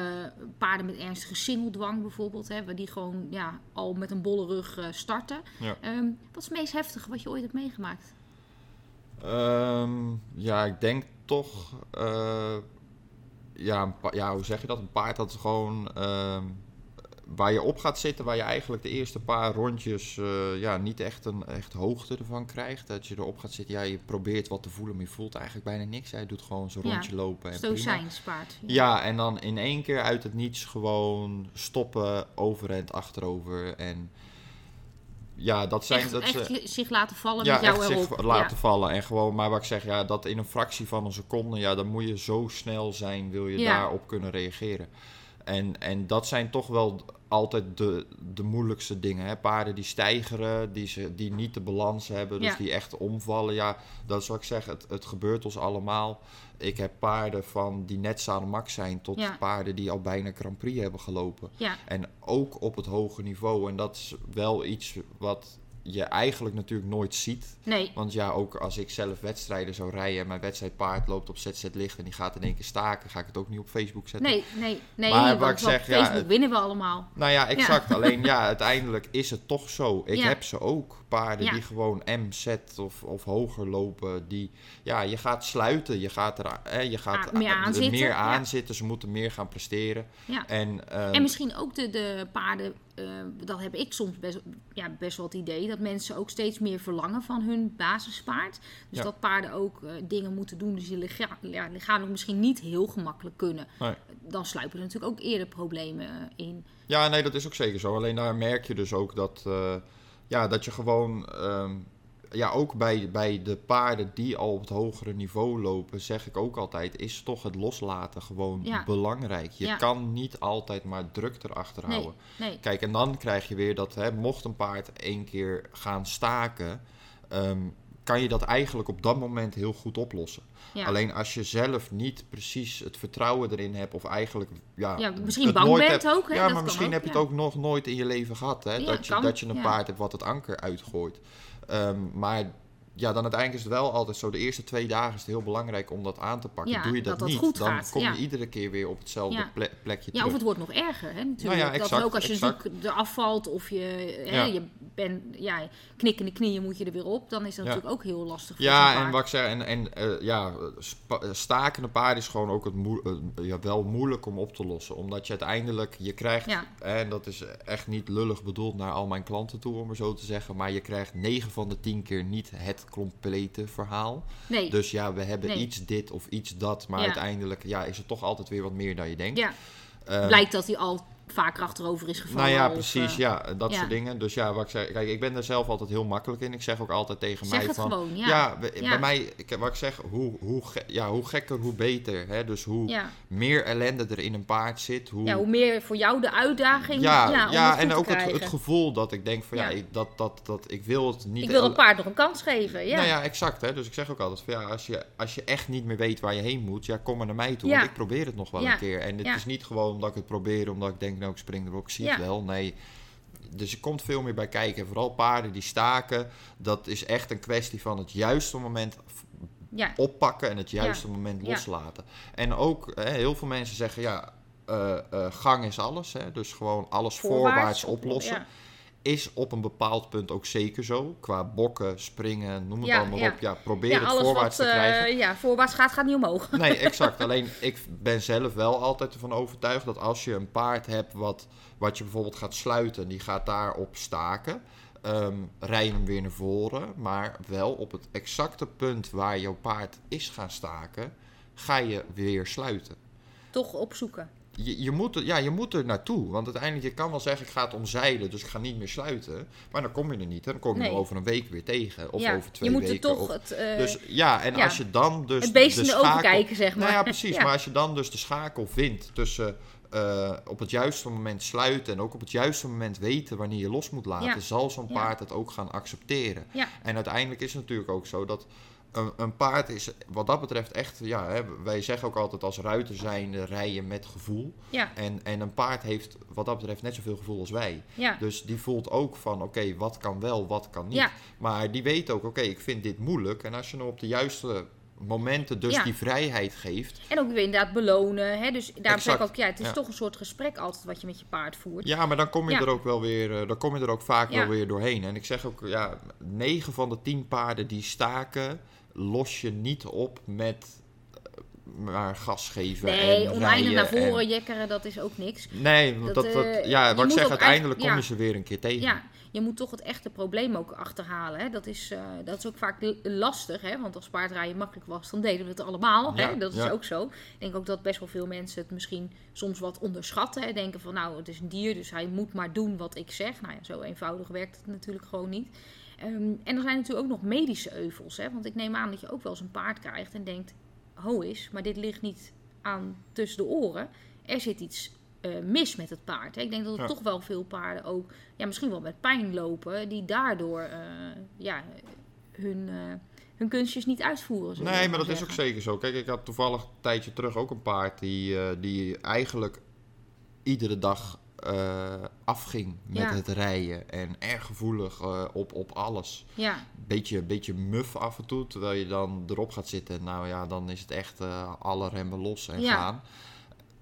paarden met ernstige singeldwang bijvoorbeeld, hè, waar die gewoon ja, al met een bolle rug eh, starten. Ehm, wat is het meest heftige wat je ooit hebt meegemaakt? Ehm, ja, ik denk toch, eh, ja, ja, hoe zeg je dat? Een paard dat gewoon ehm, waar je op gaat zitten, waar je eigenlijk de eerste paar rondjes eh, ja, niet echt een echt hoogte ervan krijgt. Dat je erop gaat zitten, ja, je probeert wat te voelen, maar je voelt eigenlijk bijna niks. Hij doet gewoon zo'n Ja, rondje lopen en prima. Stoïcijnspaard. Ja, en dan in één keer uit het niets gewoon stoppen, overend, achterover. En ja, dat zijn... echt, dat echt ze, zich laten vallen ja, met jou echt erop. zich laten vallen. En gewoon, maar wat ik zeg, ja, dat in een fractie van een seconde, ja, dan moet je zo snel zijn, wil je daarop kunnen reageren. En, en dat zijn toch wel altijd de, de moeilijkste dingen. Hè? Paarden die stijgeren, die, ze, die niet de balans hebben, dus Ja. die echt omvallen. Ja, dat wat ik zeg, het, het gebeurt ons allemaal. Ik heb paarden van die net zadelmak zijn tot Ja. paarden die al bijna Grand Prix hebben gelopen. Ja, En ook op het hoge niveau. En dat is wel iets wat je eigenlijk natuurlijk nooit ziet. nee. Want ja, ook als ik zelf wedstrijden zou rijden en mijn wedstrijdpaard loopt op ZZ licht en die gaat in één keer staken, ga ik het ook niet op Facebook zetten. Nee, nee, nee. Maar want wat ik zeg, ja, Facebook winnen we allemaal. Nou ja, exact. Alleen ja, uiteindelijk is het toch zo. Ik Ja. heb ze ook. Paarden Ja. die gewoon MZ of, of hoger lopen. Die, ja, je gaat sluiten. Je gaat er hè, je gaat Ah, meer er ja. aan zitten. Ze moeten meer gaan presteren. Ja. En, ehm, En misschien ook de, de paarden, eh, dat heb ik soms best, ja, best wel het idee, dat mensen ook steeds meer verlangen van hun basispaard. Dus dat paarden ook eh, dingen moeten doen die ze licha lichamelijk misschien niet heel gemakkelijk kunnen. Nee. Dan sluipen er natuurlijk ook eerder problemen eh, in. Ja, nee, dat is ook zeker zo. Alleen daar merk je dus ook dat, ja, dat je gewoon, ehm, ja, ook bij, bij de paarden die al op het hogere niveau lopen, zeg ik ook altijd, is toch het loslaten gewoon Ja. belangrijk. Je Ja. kan niet altijd maar druk erachter Nee, houden. nee. Kijk, en dan krijg je weer dat, hè, mocht een paard één keer gaan staken, ehm, kan je dat eigenlijk op dat moment heel goed oplossen. Ja. Alleen als je zelf niet precies het vertrouwen erin hebt, of eigenlijk ja, Ja, misschien bang bent hebt- ook, hè? Ja, Dat maar misschien ook, heb je het ook nog nooit in je leven gehad. Hè? Dat, je, kan, dat je een paard hebt wat het anker uitgooit. Ehm, maar ja, dan uiteindelijk is het wel altijd zo. De eerste twee dagen is het heel belangrijk om dat aan te pakken. Ja, Doe je dat, niet, goed dan gaat, kom je ja. iedere keer weer op hetzelfde Ja. ple- plekje Ja, terug. of het wordt nog erger, hè, natuurlijk. Nou ja, dat ook als je zoek eraf valt of je, hè, Ja. je bent, ja, knikkende knieën moet je er weer op, dan is dat Ja. natuurlijk ook heel lastig voor Ja, en wat ik zeg, en, en eh, ja, eh, stakende paard is gewoon ook het moe- eh, ja, wel moeilijk om op te lossen. Omdat je uiteindelijk, je krijgt, Ja. en dat is echt niet lullig bedoeld naar al mijn klanten toe, om maar zo te zeggen. Maar je krijgt 9 van de 10 keer niet het complete verhaal. Nee, Dus ja, we hebben Nee. iets dit of iets dat. Maar Ja. uiteindelijk ja, is het toch altijd weer wat meer dan je denkt. ja, Ehm, blijkt dat hij al vaker achterover is gevallen. nou ja, of, precies, eh, ja, dat ja. soort dingen. Dus ja, wat ik zeg, kijk, ik ben daar zelf altijd heel makkelijk in. Ik zeg ook altijd tegen Zeg mij het van, gewoon, ja. ja, we- Ja. bij mij, wat ik zeg, hoe, hoe, ja, hoe gekker, hoe beter. Hè? Dus hoe meer ellende er in een paard zit, hoe... ja, hoe meer voor jou de uitdaging ja, ja, en ook het, het gevoel dat ik denk van ja, ik, dat, dat, dat, ik wil het niet... Ik wil el- het paard nog een kans geven, ja. Nou ja, exact. Hè? Dus ik zeg ook altijd van ja, als je, als je echt niet meer weet waar je heen moet, ja, kom maar naar mij toe. Want ik probeer het nog wel een keer. En het is niet gewoon omdat ik het probeer, omdat ik denk, nou, ik spring erop, ik zie Ja. het wel. Nee. Dus er komt veel meer bij kijken. En vooral paarden die staken, dat is echt een kwestie van het juiste moment ja. oppakken en het juiste moment loslaten. En ook, hè, heel veel mensen zeggen ja, eh, eh, gang is alles. Hè? Dus gewoon alles voorwaarts, oplossen. Is op een bepaald punt ook zeker zo. Qua bokken, springen, noem het Ja, allemaal ja. op. Ja, probeer Ja, het voorwaarts wat te krijgen. eh, ja, voorwaarts gaat, gaat niet omhoog. Nee, exact. Alleen ik ben zelf wel altijd ervan overtuigd dat als je een paard hebt wat, wat je bijvoorbeeld gaat sluiten, die gaat daarop staken. ehm rij hem weer naar voren, maar wel op het exacte punt waar jouw paard is gaan staken, ga je weer sluiten. Toch opzoeken. Je, je, moet er, ja, je moet er naartoe, want uiteindelijk, je kan wel zeggen, ik ga het omzeilen, dus ik ga niet meer sluiten. Maar dan kom je er niet, hè. dan kom je Nee. hem over een week weer tegen, of ja, over twee je moet weken. er toch of- het, eh, dus ja, en ja, als je dan dus het beest de in de ogen schakel- kijken, zeg maar. Nou ja, precies. Ja. Maar als je dan dus de schakel vindt tussen eh, op het juiste moment sluiten en ook op het juiste moment weten wanneer je los moet laten, zal zo'n paard het ook gaan accepteren. En uiteindelijk is het natuurlijk ook zo dat een, een paard is wat dat betreft echt, ja, hè, wij zeggen ook altijd als ruiter zijn rijden met gevoel. ja, En, en een paard heeft wat dat betreft net zoveel gevoel als wij. ja. Dus die voelt ook van, oké, wat kan wel, wat kan niet. Ja. Maar die weet ook, oké, ik vind dit moeilijk. En als je hem op de juiste momenten dus Ja. die vrijheid geeft. En ook weer inderdaad belonen. Hè? Dus daarom zeg ik ook, ja, het is ja. toch een soort gesprek altijd wat je met je paard voert. Ja, maar dan kom je Ja. er ook wel weer, eh, dan kom je er ook vaak wel weer doorheen. En ik zeg ook, ja, 9 van de 10 paarden die staken, los je niet op met eh, maar gas geven. Nee, en oneindig naar voren en- jekkeren, dat is ook niks. Nee, want Dat, dat, dat, eh, ja, wat ik zeg, uiteindelijk kom je ze weer een keer tegen. Ja, je moet toch het echte probleem ook achterhalen. Hè? Dat, is, eh, dat is ook vaak lastig, hè? want als paardrijden makkelijk was, dan deden we het allemaal. Ja, hè? Dat is ja. ook zo. Ik denk ook dat best wel veel mensen het misschien soms wat onderschatten. Hè? Denken van, nou, het is een dier, dus hij moet maar doen wat ik zeg. Nou ja, zo eenvoudig werkt het natuurlijk gewoon niet. Ehm, en er zijn natuurlijk ook nog medische euvels. Hè? Want ik neem aan dat je ook wel eens een paard krijgt en denkt... Ho is, maar dit ligt niet aan tussen de oren. Er zit iets eh, mis met het paard. Hè? Ik denk dat er Ja. toch wel veel paarden ook... Ja, misschien wel met pijn lopen... die daardoor eh, ja, hun, eh, hun kunstjes niet uitvoeren. Nee, maar dat is ook zeker zo. Kijk, ik had toevallig een tijdje terug ook een paard die, die eigenlijk iedere dag eh, afging met Ja. het rijden. En erg gevoelig eh, op, op alles. Ja, Beetje, beetje muf af en toe, terwijl je dan erop gaat zitten. Nou ja, dan is het echt eh, alle remmen los en Ja. gaan.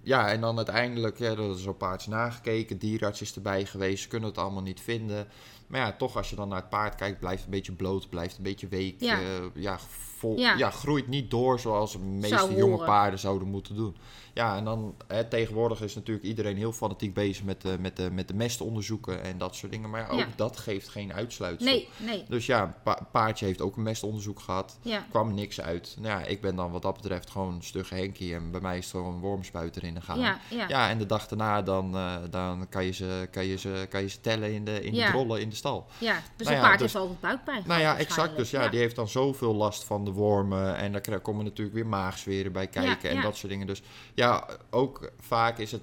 Ja, en dan uiteindelijk, ja, er is zo'n paardje nagekeken, dierarts is erbij geweest, ze kunnen het allemaal niet vinden. Maar ja, toch als je dan naar het paard kijkt, blijft een beetje bloot, blijft een beetje week. Ja. Ja, ja, vol, Ja. ja. groeit niet door zoals de meeste Zou jonge horen. paarden zouden moeten doen. Ja, en dan hè, tegenwoordig is natuurlijk iedereen heel fanatiek bezig met de, met de, met de mestonderzoeken en dat soort dingen. Maar ook Ja. dat geeft geen uitsluitsel. nee, nee. Dus ja, een pa- paardje heeft ook een mestonderzoek gehad. Ja, kwam niks uit. Nou ja, ik ben dan wat dat betreft gewoon een stugge Henkie. En bij mij is er gewoon een wormspuit erin gegaan. ja, ja. Ja, en de dag daarna dan, eh, dan kan, je ze, kan, je ze, kan je ze tellen in de, in de drollen in de stal. Ja, dus Nou een paard dus- heeft altijd buikpijn. Nou ja, exact. Dus ja, die heeft dan zoveel last van de wormen. En daar komen natuurlijk weer maagzweren bij kijken Ja, en ja. dat soort dingen. Dus ja, ook vaak is het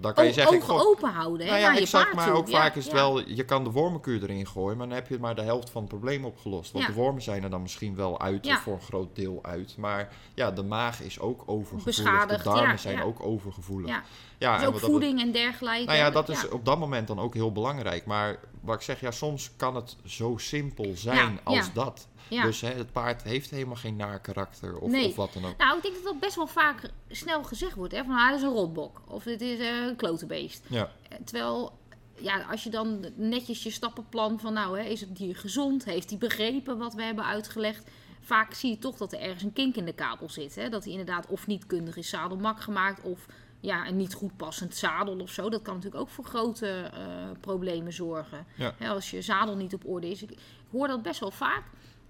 dan kan je O- zeggen... ik ogen open houden, hè, nou ja, exact, maar toe. ook Ja, vaak is het ja. wel, je kan de wormenkuur erin gooien, maar dan heb je maar de helft van het probleem opgelost. Want de wormen zijn er dan misschien wel uit, of voor een groot deel uit. Maar ja, de maag is ook overgevoelig, Beschadigd, de darmen ja, zijn ja. ook overgevoelig. Ja. Ja, Dus en ook dat voeding en dergelijke. nou ja, dat is Ja. op dat moment dan ook heel belangrijk. Maar wat ik zeg, ja, soms kan het zo simpel zijn Ja, als ja. dat. Ja. Dus hè, het paard heeft helemaal geen naar karakter of, Nee. of wat dan ook. Nou, ik denk dat dat best wel vaak snel gezegd wordt. Hè? Van, ah, dit is een rotbok. Of dit is eh, een klotenbeest. Ja, Eh, Terwijl, ja, als je dan netjes je stappenplan van... Nou, hè, is het dier gezond? Heeft hij begrepen wat we hebben uitgelegd? Vaak zie je toch dat er ergens een kink in de kabel zit. Hè? Dat hij inderdaad of niet kundig is zadelmak gemaakt... of ja, een niet goed passend zadel of zo. Dat kan natuurlijk ook voor grote eh, problemen zorgen. Ja. Hè, als je zadel niet op orde is. Ik hoor dat best wel vaak.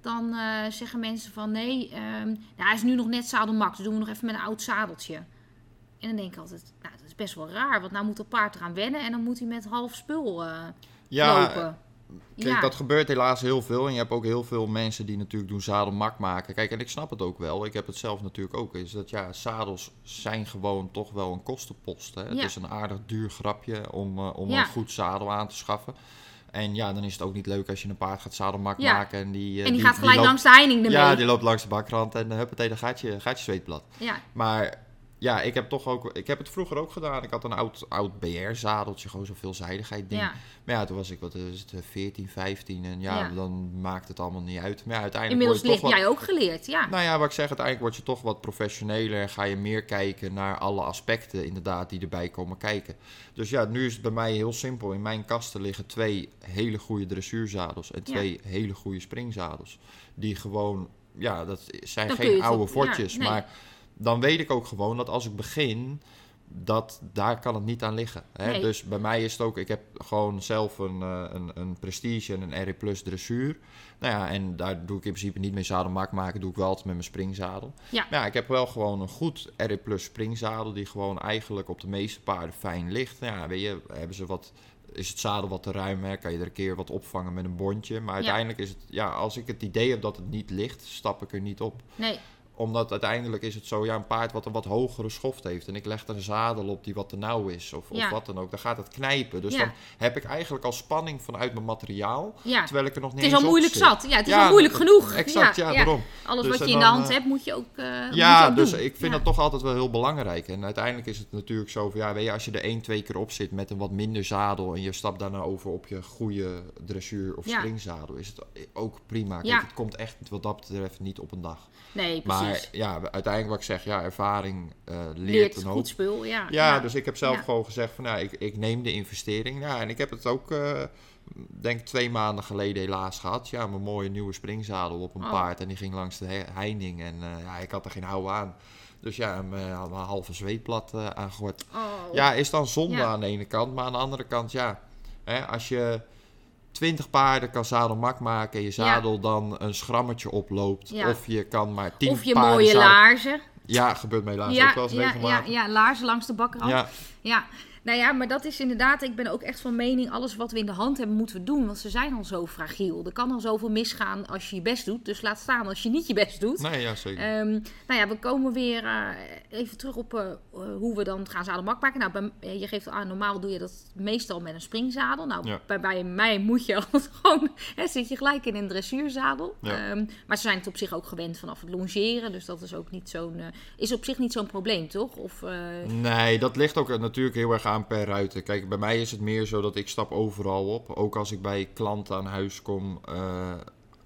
Dan eh, zeggen mensen van nee, ehm, nou, hij is nu nog net zadelmak. Dus doen we nog even met een oud zadeltje. En dan denk ik altijd, nou, dat is best wel raar. Want nou moet het paard eraan wennen en dan moet hij met half spul eh, ja lopen. Kijk, dat gebeurt helaas heel veel. En je hebt ook heel veel mensen die natuurlijk doen zadelmak maken. Kijk, en ik snap het ook wel. Ik heb het zelf natuurlijk ook. Is dat ja, zadels zijn gewoon toch wel een kostenpost. Hè? Het Ja. is een aardig duur grapje om, eh, om Ja. een goed zadel aan te schaffen. En ja, dan is het ook niet leuk als je een paard gaat zadelmak Ja. maken. En die, eh, en die, gaat gelijk loopt- langs de heining ermee. Ja, die loopt langs de bakrand en uh, huppatee, dan gaat je, gaat je zweetblad. ja. Maar ja, ik heb toch ook, ik heb het vroeger ook gedaan. Ik had een oud, oud BR-zadeltje, gewoon zo'n veelzijdigheid ding. Ja. Maar ja, toen was ik, wat is het, eh, 14, 15 en ja, Ja. dan maakt het allemaal niet uit. Maar ja, uiteindelijk Inmiddels ligt wat, jij ook geleerd, ja. Nou ja, wat ik zeg, uiteindelijk word je toch wat professioneler en ga je meer kijken naar alle aspecten inderdaad die erbij komen kijken. Dus ja, nu is het bij mij heel simpel. In mijn kasten liggen twee hele goede dressuurzadels en twee hele goede springzadels. Die gewoon, ja, dat zijn Dan geen oude nee. maar dan weet ik ook gewoon dat als ik begin, dat daar kan het niet aan liggen. Hè? Nee. Dus bij mij is het ook, ik heb gewoon zelf een, eh, een, een Prestige en een RE Plus dressuur. Nou ja, en daar doe ik in principe niet mee zadelmak maken, doe ik wel altijd met mijn springzadel. Ja. Maar ja, ik heb wel gewoon een goed RE Plus springzadel die gewoon eigenlijk op de meeste paarden fijn ligt. Nou ja, weet je, hebben ze wat... Is het zadel wat te ruim, hè? kan je er een keer wat opvangen met een bondje. Maar uiteindelijk is het, ja, als ik het idee heb dat het niet ligt, stap ik er niet op Nee, omdat uiteindelijk is het zo, ja, een paard wat een wat hogere schoft heeft. En ik leg er een zadel op die wat te nauw is. Of, Ja. of wat dan ook. Dan gaat het knijpen. Dus Ja. dan heb ik eigenlijk al spanning vanuit mijn materiaal. ja. Terwijl ik er nog niet Het is al moeilijk zit. zat. Ja, het is al moeilijk genoeg. Exact, ja, daarom. Alles Dus wat je in de hand eh, hebt, moet je ook, eh, je Ja, ook dus doen. ik vind dat toch altijd wel heel belangrijk. En uiteindelijk is het natuurlijk zo van, ja, weet je, als je er één, twee keer op zit met een wat minder zadel en je stapt daarna over op je goede dressuur of springzadel, is het ook prima. Kijk, het komt echt wat dat betreft niet op een dag. Nee, precies. Maar ja, uiteindelijk wat ik zeg, ja, ervaring eh, leert, een hoop. goed spul, ja. Ja, dus ik heb zelf Ja. gewoon gezegd van, nou, ik, ik neem de investering. Ja, en ik heb het ook, eh, denk ik, twee maanden geleden helaas gehad. Ja, mijn mooie nieuwe springzadel op een Oh. paard. En die ging langs de he- heining. En eh, ja, ik had er geen hou aan. Dus ja, mijn, mijn halve zweetblad aangegooid. Oh. Ja, is dan zonde Ja. aan de ene kant. Maar aan de andere kant, ja, hè, als je... 20 paarden kan zadelmak maken en je zadel dan een schrammetje oploopt. Ja. Of je kan maar 10 Of je paarden mooie zadel- laarzen. Ja, gebeurt mij helaas Ja, ook wel eens ja, ja, laarzen langs de ja. Ja, nou ja, maar dat is inderdaad, ik ben ook echt van mening, alles wat we in de hand hebben moeten we doen, want ze zijn al zo fragiel. Er kan al zoveel misgaan als je je best doet, dus laat staan als je niet je best doet. Nee, ja, zeker. Ehm, nou ja, we komen weer eh, even terug op eh, hoe we dan gaan zadelmak maken. Nou, bij, eh, je geeft aan, normaal doe je dat meestal met een springzadel. Nou, Ja. bij, bij mij moet je altijd gewoon, hè, zit je gelijk in een dressuurzadel. Ja. Ehm, maar ze zijn het op zich ook gewend vanaf het longeren, dus dat is ook niet zo'n, is op zich niet zo'n probleem, toch? Of, Nee, dat ligt ook natuurlijk heel erg aan per ruiter. Kijk, bij mij is het meer zo dat ik stap overal op. Ook als ik bij klanten aan huis kom. eh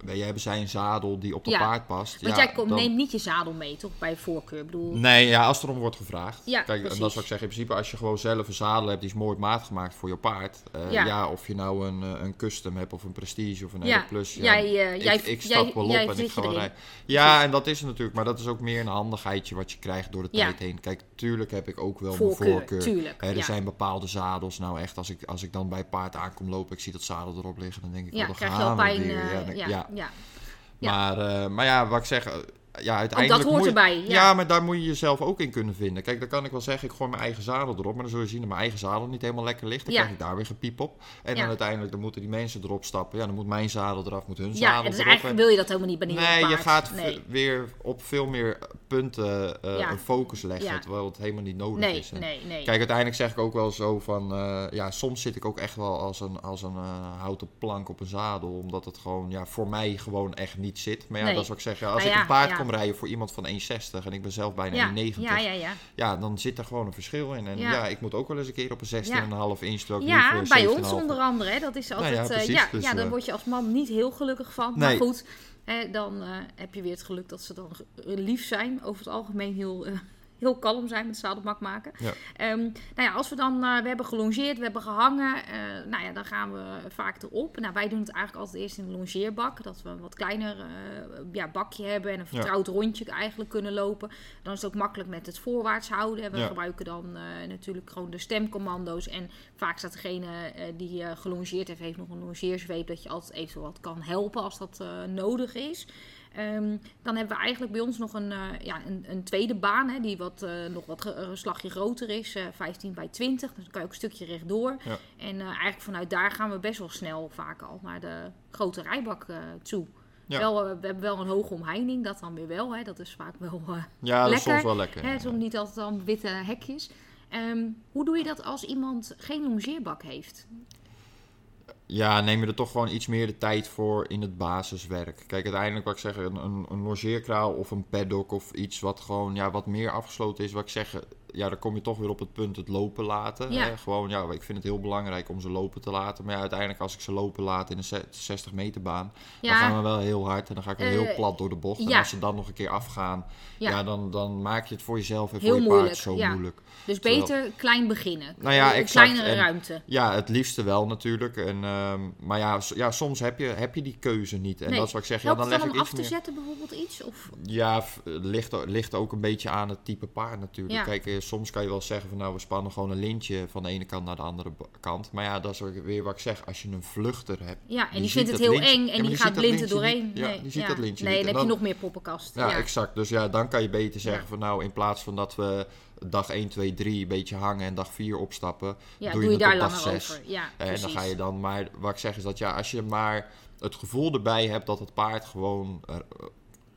wij hebben zij een zadel die op de Ja, paard past. Want ja, jij komt, dan- neemt niet je zadel mee, toch? Bij voorkeur. Ik bedoel, Nee, ja, als er om wordt gevraagd. Ja, Kijk, en dat wat ik zeg. In principe, als je gewoon zelf een zadel hebt die is mooi maat gemaakt voor je paard. eh, Ja. of je nou een, eh, een custom hebt of een prestige of een Ja, Plus. Ja, jij, eh, ik, jij- ik stap jij- wel jij op en ik ga wel rijden. Ja, en dat is het natuurlijk. Maar dat is ook meer een handigheidje wat je krijgt door de tijd heen. Kijk, tuurlijk heb ik ook wel Voorkeur, mijn voorkeur. tuurlijk, er zijn bepaalde zadels. Nou echt, als ik, als ik dan bij paard aankom lopen, ik zie dat zadel erop liggen, dan denk ik, ja, wel, dan gaan we pijn. weer. eh, Ja, ja, ja. ja. Maar, eh, maar ja, wat ik zeg, eh, ja, uiteindelijk hoort moet je- erbij, ja. Ja. maar daar moet je jezelf ook in kunnen vinden. Kijk, dan kan ik wel zeggen, ik gooi mijn eigen zadel erop. Maar dan zul je zien dat mijn eigen zadel niet helemaal lekker ligt. Dan Ja. krijg ik daar weer gepiep op. En Ja. dan uiteindelijk dan moeten die mensen erop stappen. Ja, dan moet mijn zadel eraf, moet hun Ja, zadel en dus erop. eigenlijk wil je dat helemaal niet bij een Nee, je gaat Nee. weer op veel meer punten eh, Ja. een focus leggen, Ja. terwijl het helemaal niet nodig Nee, is. En nee, nee. Kijk, uiteindelijk zeg ik ook wel zo van, eh, ja, soms zit ik ook echt wel als een, als een eh, houten plank op een zadel, omdat het gewoon, ja, voor mij gewoon echt niet zit. Maar ja, Nee. dat is wat ik zeg, ja, als Nou ik ja, een paard ja. Rijden voor iemand van 1,60 en ik ben zelf bijna ja, 1,90, ja, ja, ja. ja, dan zit er gewoon een verschil in. En ja, Ja. ik moet ook wel eens een keer op een 16,5 inch, Ja, bij 17,5 ons onder andere. Hè, dat is altijd. ja, eh, precies, ja, dus, ja, daar eh, word je als man niet heel gelukkig van. Nee. Maar goed, hè, dan eh, heb je weer het geluk dat ze dan lief zijn. Over het algemeen heel, heel kalm zijn met zadelmak maken. Ja. Ehm, nou ja, als we dan, eh, we hebben gelongeerd, we hebben gehangen, eh, nou ja, dan gaan we vaak erop. Nou, wij doen het eigenlijk altijd eerst in de longeerbak, dat we een wat kleiner eh, ja, bakje hebben en een vertrouwd rondje eigenlijk kunnen lopen. Dan is het ook makkelijk met het voorwaarts houden. En we Ja. gebruiken dan natuurlijk gewoon de stemcommando's. En vaak staat degene die gelongeerd heeft, heeft nog een longeerzweep, dat je altijd eventueel wat kan helpen als dat nodig is. Ehm, dan hebben we eigenlijk bij ons nog een, eh, ja, een, een tweede baan, hè, die wat, eh, nog wat een slagje groter is, eh 15 bij 20. Dus dan kan je ook een stukje rechtdoor. Ja. En eigenlijk vanuit daar gaan we best wel snel vaak al naar de grote rijbak toe. Ja. Wel, we hebben wel een hoge omheining, dat dan weer wel. Hè. Dat is vaak wel Ja, dat is Lekker, soms wel lekker. hè, soms niet altijd dan witte hekjes. Ehm, hoe doe je dat als iemand geen longeerbak heeft? Ja, neem je er toch gewoon iets meer de tijd voor in het basiswerk. Kijk, uiteindelijk wat ik zeg, een, een, een logeerkraal of een paddock of iets wat gewoon ja, wat meer afgesloten is. Wat ik zeg, ja, dan kom je toch weer op het punt het lopen laten. Ja. Hè? Gewoon, ja, ik vind het heel belangrijk om ze lopen te laten. Maar ja, uiteindelijk als ik ze lopen laat in een ze- 60 meter baan, dan gaan we wel heel hard en dan ga ik heel Eh, plat door de bocht. En als ze dan nog een keer afgaan, Ja. dan, dan maak je het voor jezelf en Heel voor je moeilijk, paard zo ja. moeilijk. Dus Terwijl- beter klein beginnen. Nou ja, Een exact. kleinere En- ruimte. Ja, het liefste wel natuurlijk. En, ehm, maar ja, ja, soms heb je, heb je die keuze niet. En Nee. dat is wat ik zeg. Ja, dan leg ik om iets af te meer. zetten bijvoorbeeld iets? Of... Ja, ligt, ligt ook een beetje aan het type paard natuurlijk. Kijk, eh, soms kan je wel zeggen van nou, we spannen gewoon een lintje van de ene kant naar de andere kant. Maar ja, dat is ook weer wat ik zeg. Als je een vluchter hebt. Ja, en die, vindt het heel lintje- eng en die die gaat blind lintje doorheen. niet. Ja, nee, die ziet ja. dat lintje Nee, niet. dan heb je nog meer poppenkast. Ja, Ja, exact. Dus ja, dan kan je beter zeggen van nou, in plaats van dat we dag 1, 2, 3 een beetje hangen en dag 4 opstappen. Ja, doe doe je je het daar langer over. Ja, En precies. dan ga je dan, maar wat ik zeg is dat ja, als je maar het gevoel erbij hebt dat het paard gewoon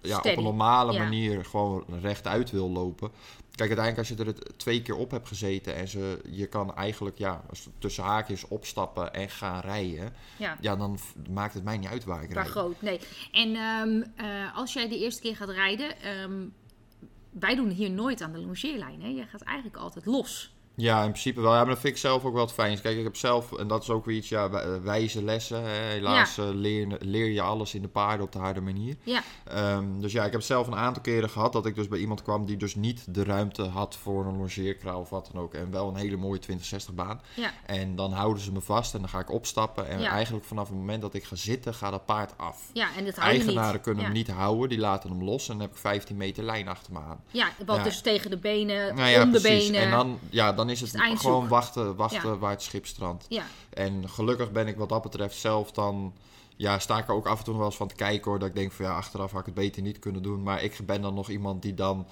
ja, op een normale Ja. manier gewoon rechtuit wil lopen. Kijk, uiteindelijk als je er twee keer op hebt gezeten en ze, je kan eigenlijk ja, tussen haakjes opstappen en gaan rijden, Ja. ja, dan maakt het mij niet uit waar ik rijd. groot, nee. En ehm, eh, als jij de eerste keer gaat rijden, ehm, wij doen hier nooit aan de longeerlijn. Hè? Je gaat eigenlijk altijd los. Ja, in principe wel. Ja, maar dat vind ik zelf ook wel het fijnst. Kijk, ik heb zelf, en dat is ook weer iets, ja, wij- wijze lessen. Hè. Helaas eh, leer, leer je alles in de paarden op de harde manier. Ja, Ehm, dus ja, ik heb zelf een aantal keren gehad dat ik dus bij iemand kwam die dus niet de ruimte had voor een longeerkraal of wat dan ook. En wel een hele mooie 2060 baan. ja, En dan houden ze me vast en dan ga ik opstappen. En Ja. eigenlijk vanaf het moment dat ik ga zitten, gaat dat paard af. ja, en dat hou je niet. Eigenaren kunnen hem niet houden, die laten hem los en dan heb ik 15 meter lijn achter me aan. Ja, wat dus tegen de benen, Nou om de precies. benen. En dan, ja, dan is het, het gewoon wachten, wachten Ja. waar het schip strandt. Ja, En gelukkig ben ik wat dat betreft zelf dan... Ja, sta ik er ook af en toe wel eens van te kijken hoor. Dat ik denk van ja, achteraf had ik het beter niet kunnen doen. Maar ik ben dan nog iemand die dan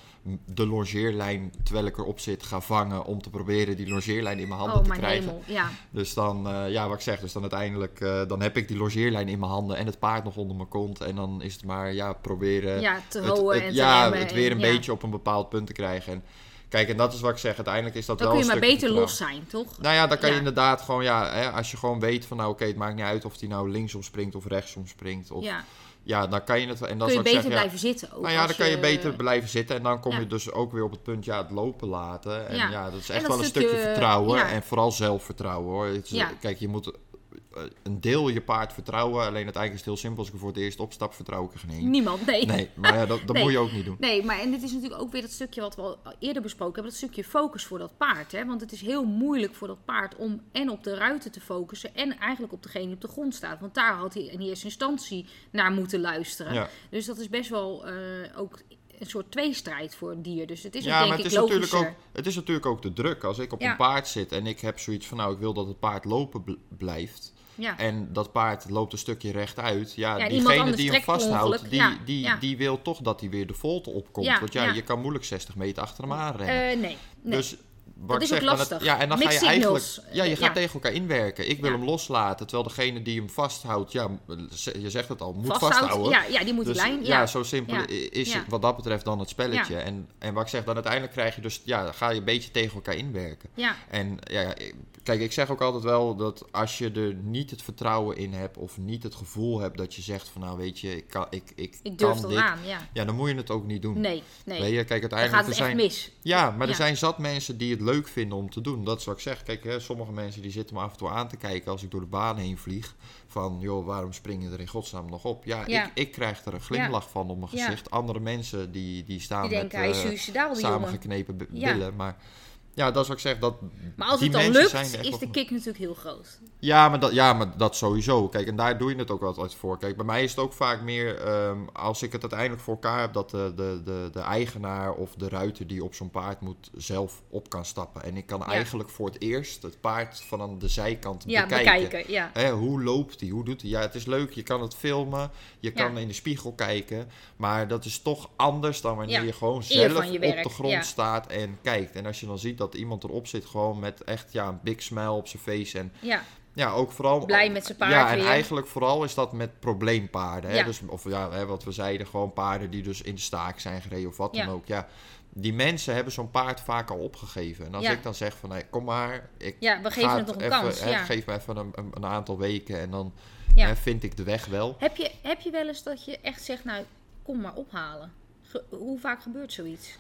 de longeerlijn, terwijl ik erop zit, ga vangen. Om te proberen die longeerlijn in mijn handen oh te mijn krijgen. hemel. Ja, Dus dan, eh, ja, wat ik zeg, dus dan uiteindelijk, eh, dan heb ik die longeerlijn in mijn handen en het paard nog onder mijn kont. En dan is het maar, ja, proberen ja te het, houden het- en te ja, het weer en- een beetje op een bepaald punt te krijgen. En kijk, en dat is wat ik zeg, uiteindelijk is dat Dan wel kun je maar beter los zijn, toch? Nou ja, dan kan je inderdaad gewoon, ja, hè, als je gewoon weet van, nou oké, het maakt niet uit of die nou linksom springt of rechtsom springt. Of, ja. Ja, dan kan je het, en dat kun je beter ja, blijven zitten ook. nou ja, dan kan je beter blijven zitten en dan kom je dus ook weer op het punt, ja, het lopen laten. En Ja. dat is echt dat wel een stukje, stukje vertrouwen en vooral zelfvertrouwen hoor. Het is- Ja. Kijk, je moet eh, een deel je paard vertrouwen, alleen uiteindelijk is het heel simpel. Als ik er voor het eerst opstap, vertrouw ik er geen één. Niemand, nee. Nee, maar ja, dat, dat Nee. moet je ook niet doen. Nee, maar en dit is natuurlijk ook weer dat stukje wat we al eerder besproken hebben. Dat stukje focus voor dat paard. Hè? Want het is heel moeilijk voor dat paard om en op de ruiten te focussen. En eigenlijk op degene die op de grond staat. Want daar had hij in eerste instantie naar moeten luisteren. Ja. Dus dat is best wel eh, ook een soort tweestrijd voor een dier. Dus het is ook Ja, denk maar het ik is, natuurlijk ook, het is natuurlijk ook de druk. Als ik op Ja. een paard zit en ik heb zoiets van, nou, ik wil dat het paard lopen bl- blijft. Ja. En dat paard loopt een stukje rechtuit. Ja, Ja, diegene die hem vasthoudt, die, Ja, die, die wil toch dat hij weer de volte opkomt. Want ja, je kan moeilijk 60 meter achter hem aan rennen. Eh, nee, nee. Dus wat Dat ik is zeg, lastig. Het, ja, en dan ga je eigenlijk... Ja, je gaat Ja. tegen elkaar inwerken. Ik wil Ja. hem loslaten, terwijl degene die hem vasthoudt... Ja, je zegt het al, moet vasthouden. Ja, ja, die moet Dus die lijn. ja, Ja, zo simpel is het wat dat betreft dan het spelletje. En, en wat ik zeg, dan uiteindelijk krijg je dus... Ja, ga je een beetje tegen elkaar inwerken. En ja, kijk, ik zeg ook altijd wel dat als je er niet het vertrouwen in hebt... of niet het gevoel hebt dat je zegt van... Nou, weet je, ik kan, ik, ik, Ik durf kan dit. aan. Ja. Ja, dan moet je het ook niet doen. Nee, nee. Weet je, kijk, Dan uiteindelijk... gaat er het echt zijn, mis. ja, maar er zijn zat mensen die het leuk vinden om te doen. Dat is wat ik zeg. Kijk, hè, sommige mensen die zitten me af en toe aan te kijken als ik door de baan heen vlieg. Van, joh, waarom spring je er in godsnaam nog op? Ja, Ja. Ik, ik krijg er een glimlach van op mijn gezicht. Andere mensen die, die staan Die met denken, hij is eh, suicidaal, samengeknepen billen. Maar ja, dat is wat ik zeg. Dat, Maar als die het dan lukt, is de kick natuurlijk heel groot. ja maar, dat, ja, maar dat sowieso. Kijk, en daar doe je het ook altijd voor. Kijk, bij mij is het ook vaak meer ehm, als ik het uiteindelijk voor elkaar heb dat de, de, de, de eigenaar of de ruiter die op zo'n paard moet zelf op kan stappen. En ik kan eigenlijk voor het eerst het paard van aan de zijkant Ja, bekijken. bekijken. Ja. Hè, hoe loopt hij? Hoe doet hij? Ja, het is leuk. Je kan het filmen. Je kan in de spiegel kijken. Maar dat is toch anders dan wanneer je gewoon zelf je op werk, de grond staat en kijkt. En als je dan ziet dat iemand erop zit, gewoon met echt ja, een big smile op zijn face. En ja. ja, ook vooral... Blij met zijn paard Ja, en weer. eigenlijk vooral is dat met probleempaarden. Hè? Ja. Dus, of ja, hè, wat we zeiden, gewoon paarden die dus in de staak zijn gereden of wat Ja. dan ook. Ja, die mensen hebben zo'n paard vaak al opgegeven. En als Ja. ik dan zeg van, hey, kom maar, ik Ja, we geven het nog een even, kans. hè, geef me even een, een, aantal weken en dan Ja. hè, vind ik de weg wel. Heb, je, heb je wel eens dat je echt zegt, nou, kom maar ophalen? Ge- hoe vaak gebeurt zoiets?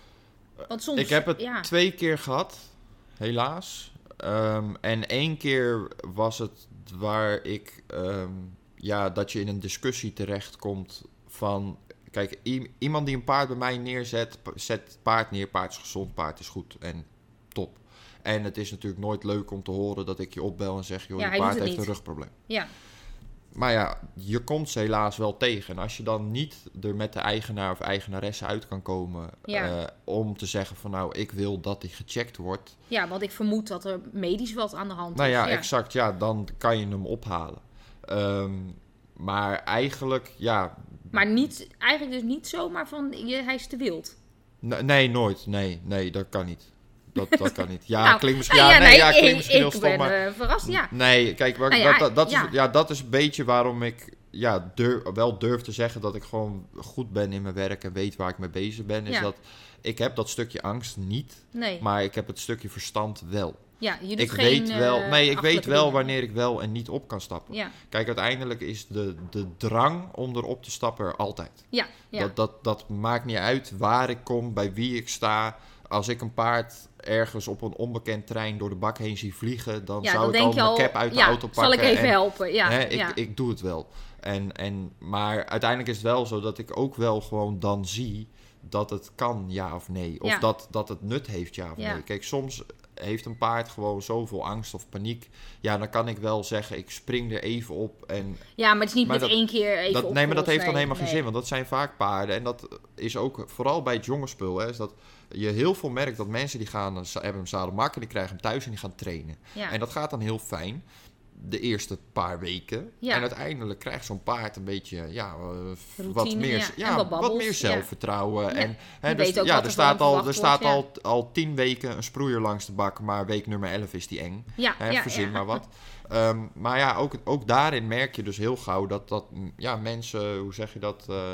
Want soms... Ik heb het ja. twee keer gehad, helaas. Ehm, en één keer was het waar ik, ehm, ja, dat je in een discussie terechtkomt van, kijk, iemand die een paard bij mij neerzet, zet het paard neer, paard is gezond, paard is goed en top. En het is natuurlijk nooit leuk om te horen dat ik je opbel en zeg, joh, Ja, je paard heeft een rugprobleem. Ja, Maar ja, je komt ze helaas wel tegen. En als je dan niet er met de eigenaar of eigenaresse uit kan komen Ja. eh, om te zeggen van nou, ik wil dat die gecheckt wordt. ja, want ik vermoed dat er medisch wat aan de hand Nou is. ja, exact, ja, dan kan je hem ophalen. Ehm, maar eigenlijk, ja, Maar niet, eigenlijk dus niet zomaar van, je, hij is te wild. nee, nooit. Nee, nee, dat kan niet. Dat, dat kan niet. Ja, Nou, klinkt misschien, nou ja, nee, ja, ik- klinkt misschien heel ik stom, ben maar... eh, verrast, ja. Nee, kijk, waar, Nou ja, dat, dat, dat. Is, ja, dat is een beetje waarom ik ja, durf, wel durf te zeggen dat ik gewoon goed ben in mijn werk en weet waar ik mee bezig ben. Is dat ik heb dat stukje angst niet, Nee, maar ik heb het stukje verstand wel. ja, je doet Ik geen, weet wel, eh, nee, ik weet wel wanneer ik wel en niet op kan stappen. Ja, Kijk, uiteindelijk is de, de drang om erop te stappen er altijd. ja, ja. Dat, dat, dat maakt niet uit waar ik kom, bij wie ik sta. Als ik een paard ergens op een onbekend trein door de bak heen zie vliegen, dan ja, zou dan ik al denk mijn al, cap uit de ja, auto pakken. zal ik even en, helpen? Ja, hè, ik, ik doe het wel. En, en, maar uiteindelijk is het wel zo dat ik ook wel gewoon dan zie dat het kan, ja of nee. Of dat, dat het nut heeft, ja of nee. Kijk, soms heeft een paard gewoon zoveel angst of paniek. Ja, dan kan ik wel zeggen, ik spring er even op en ja, maar het is niet met dat- één keer even dat, nee, maar dat heeft dan nee, helemaal geen zin, want dat zijn vaak paarden. En dat is ook vooral bij het jonge spul. Hè, is dat je heel veel merkt dat mensen die gaan, hebben een zadelmak en die krijgen hem thuis en die gaan trainen. Ja. En dat gaat dan heel fijn. De eerste paar weken. Ja. En uiteindelijk krijgt zo'n paard een beetje ja, eh, wat, meer, ja. wat meer zelfvertrouwen. Ja. En, hè, dus, ja, er staat, al, er staat al, al tien weken een sproeier langs de bak, maar week nummer 11 is die eng. Ja, Hè, verzin maar wat. Ehm, maar ja, ook, ook daarin merk je dus heel gauw dat, dat ja, mensen, hoe zeg je dat, eh,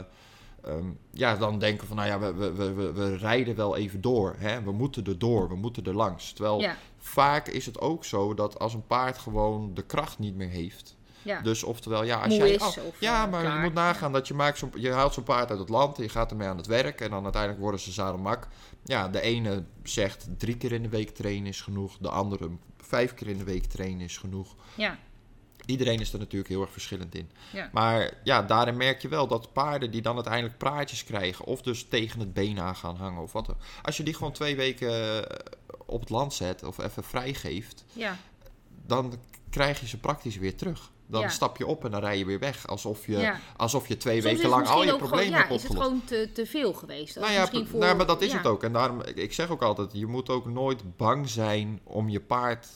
ehm, ja, dan denken van, nou ja, we, we, we, we- rijden wel even door. Hè? We moeten er door, we moeten er langs. Terwijl Ja, vaak is het ook zo dat als een paard gewoon de kracht niet meer heeft. ja. Dus oftewel, ja, als Moe jij... is oh, of, ja, eh, maar je moet nagaan dat je, maakt zo'n, je haalt zo'n paard uit het land, je gaat ermee aan het werk en dan uiteindelijk worden ze zadelmak. Ja, de ene zegt drie keer in de week trainen is genoeg, de andere vijf keer in de week trainen is genoeg. ja, Iedereen is er natuurlijk heel erg verschillend in. ja. Maar ja, daarin merk je wel dat paarden die dan uiteindelijk praatjes krijgen, of dus tegen het been aan gaan hangen of wat. dan- Als je die gewoon twee weken eh, op het land zet of even vrijgeeft, ja. dan krijg je ze praktisch weer terug. Dan Ja. stap je op en dan rij je weer weg. Alsof je, Ja. alsof je twee Soms weken lang al je problemen gewoon, ja, hebt is het opgelost. gewoon te, te veel geweest? Nou ja, p- voor, nou, maar dat is ja. het ook. En daarom, ik zeg ook altijd, je moet ook nooit bang zijn om je paard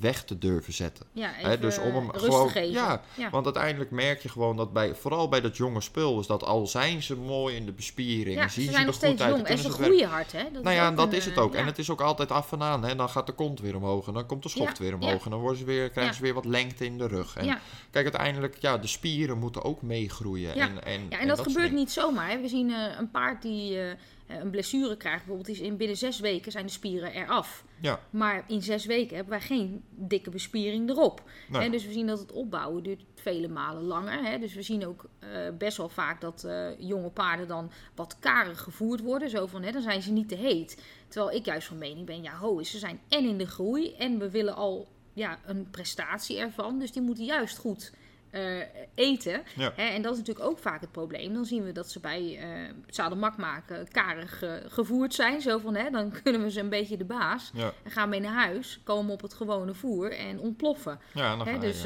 weg te durven zetten. Ja, dus om hem gewoon, te geven. ja, ja. want uiteindelijk merk je gewoon dat bij, vooral bij dat jonge spul, is dat al zijn ze mooi in de bespiering, Ja, en zien ze ze, zijn er nog goed steeds uit, jong en ze groeien hard, hè? Dat nou ja, ook dat een, is het eh, ook. ja. En het is ook altijd af en aan. Hè? Dan gaat de kont weer omhoog en dan komt de schoft Ja, weer omhoog. En dan worden ze weer, krijgen ze weer wat lengte in de rug. En Ja. kijk, uiteindelijk, ja, de spieren moeten ook meegroeien. Ja. En, en, Ja, en dat, gebeurt niet zomaar. Hè. We zien eh, een paard die eh, een blessure krijgt, bijvoorbeeld, is in binnen zes weken zijn de spieren eraf. Ja, Maar in zes weken hebben wij geen dikke bespiering erop. Nee. Hè, dus we zien dat het opbouwen duurt vele malen langer. Hè. Dus we zien ook eh, best wel vaak dat eh, jonge paarden dan wat karig gevoerd worden. Zo van, hè, dan zijn ze niet te heet. Terwijl ik juist van mening ben, ja ho, ze zijn en in de groei en we willen al ja, een prestatie ervan. Dus die moeten juist goed eh, eten. Ja. Hè, en dat is natuurlijk ook vaak het probleem. Dan zien we dat ze bij eh zadelmak maken karig eh, gevoerd zijn. Zo van, hè, dan kunnen we ze een beetje de baas. ja, En gaan mee naar huis, komen op het gewone voer en ontploffen. ja, Hè, dus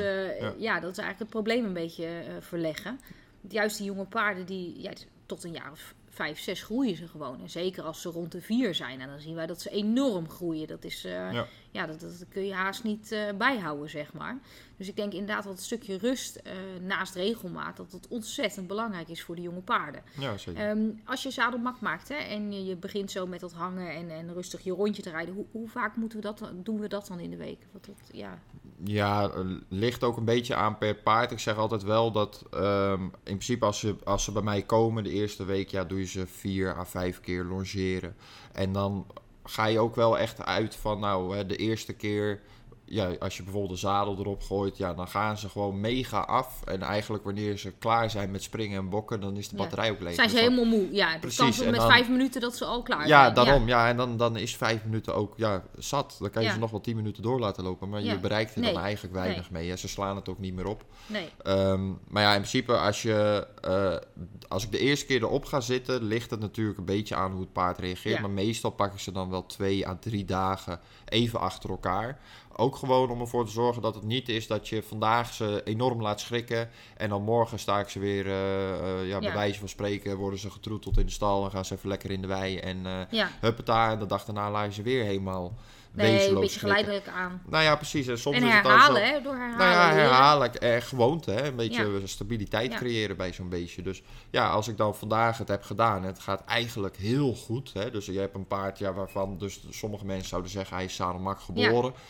ja. dat is eigenlijk het probleem een beetje verleggen. Juist die jonge paarden, die tot een jaar of vijf, zes groeien ze gewoon. En zeker als ze rond de vier zijn. En dan zien wij dat ze enorm groeien. Dat is, Ja. Ja. dat, dat kun je haast niet eh, bijhouden, zeg maar. Dus ik denk inderdaad dat het stukje rust eh, naast regelmaat, dat het ontzettend belangrijk is voor de jonge paarden. ja, zeker. Ehm, als je zadelmak maakt hè, en je, je begint zo met dat hangen en, en rustig je rondje te rijden, hoe, hoe vaak moeten we dat, dan- doen we dat dan in de week? Wat dat, ja. Ja, eh, ligt ook een beetje aan per paard. Ik zeg altijd wel dat ehm, in principe als ze, als ze bij mij komen de eerste week, ja, doe je ze vier à vijf keer longeren. En dan ga je ook wel echt uit van, nou, de eerste keer, ja, als je bijvoorbeeld een zadel erop gooit, ja, dan gaan ze gewoon mega af. En eigenlijk wanneer ze klaar zijn met springen en bokken, dan is de Ja. batterij ook leeg. Zijn ze Dus helemaal moe? Ja, Precies, en met dan- vijf minuten dat ze al klaar Ja, zijn. daarom. Ja, en dan, dan is vijf minuten ook ja, zat. Dan kan je Ja. ze nog wel tien minuten door laten lopen. Maar Ja. je bereikt er dan eigenlijk weinig mee. Hè. Ze slaan het ook niet meer op. Nee. Ehm, maar ja, in principe, als, je, eh, als ik de eerste keer erop ga zitten, ligt het natuurlijk een beetje aan hoe het paard reageert. Ja. Maar meestal pak ik ze dan wel twee à drie dagen even achter elkaar. Ook gewoon om ervoor te zorgen dat het niet is dat je vandaag ze enorm laat schrikken. En dan morgen sta ik ze weer, eh, eh, ja, bij Ja. wijze van spreken, worden ze getroeteld in de stal en gaan ze even lekker in de wei. En eh Ja. en de dag daarna laat je ze weer helemaal Nee, een beetje geleidelijk aan. Nou ja, precies. En soms En is het herhalen, zo... hè? Door herhalen. Nou ja, leren. herhaaldelijk en gewoonte, hè? een beetje stabiliteit Ja. creëren bij zo'n beestje. Dus ja, als ik dan vandaag het heb gedaan het gaat eigenlijk heel goed. Hè? Dus je hebt een paard ja, waarvan dus sommige mensen zouden zeggen hij is zadelmak geboren. Ja,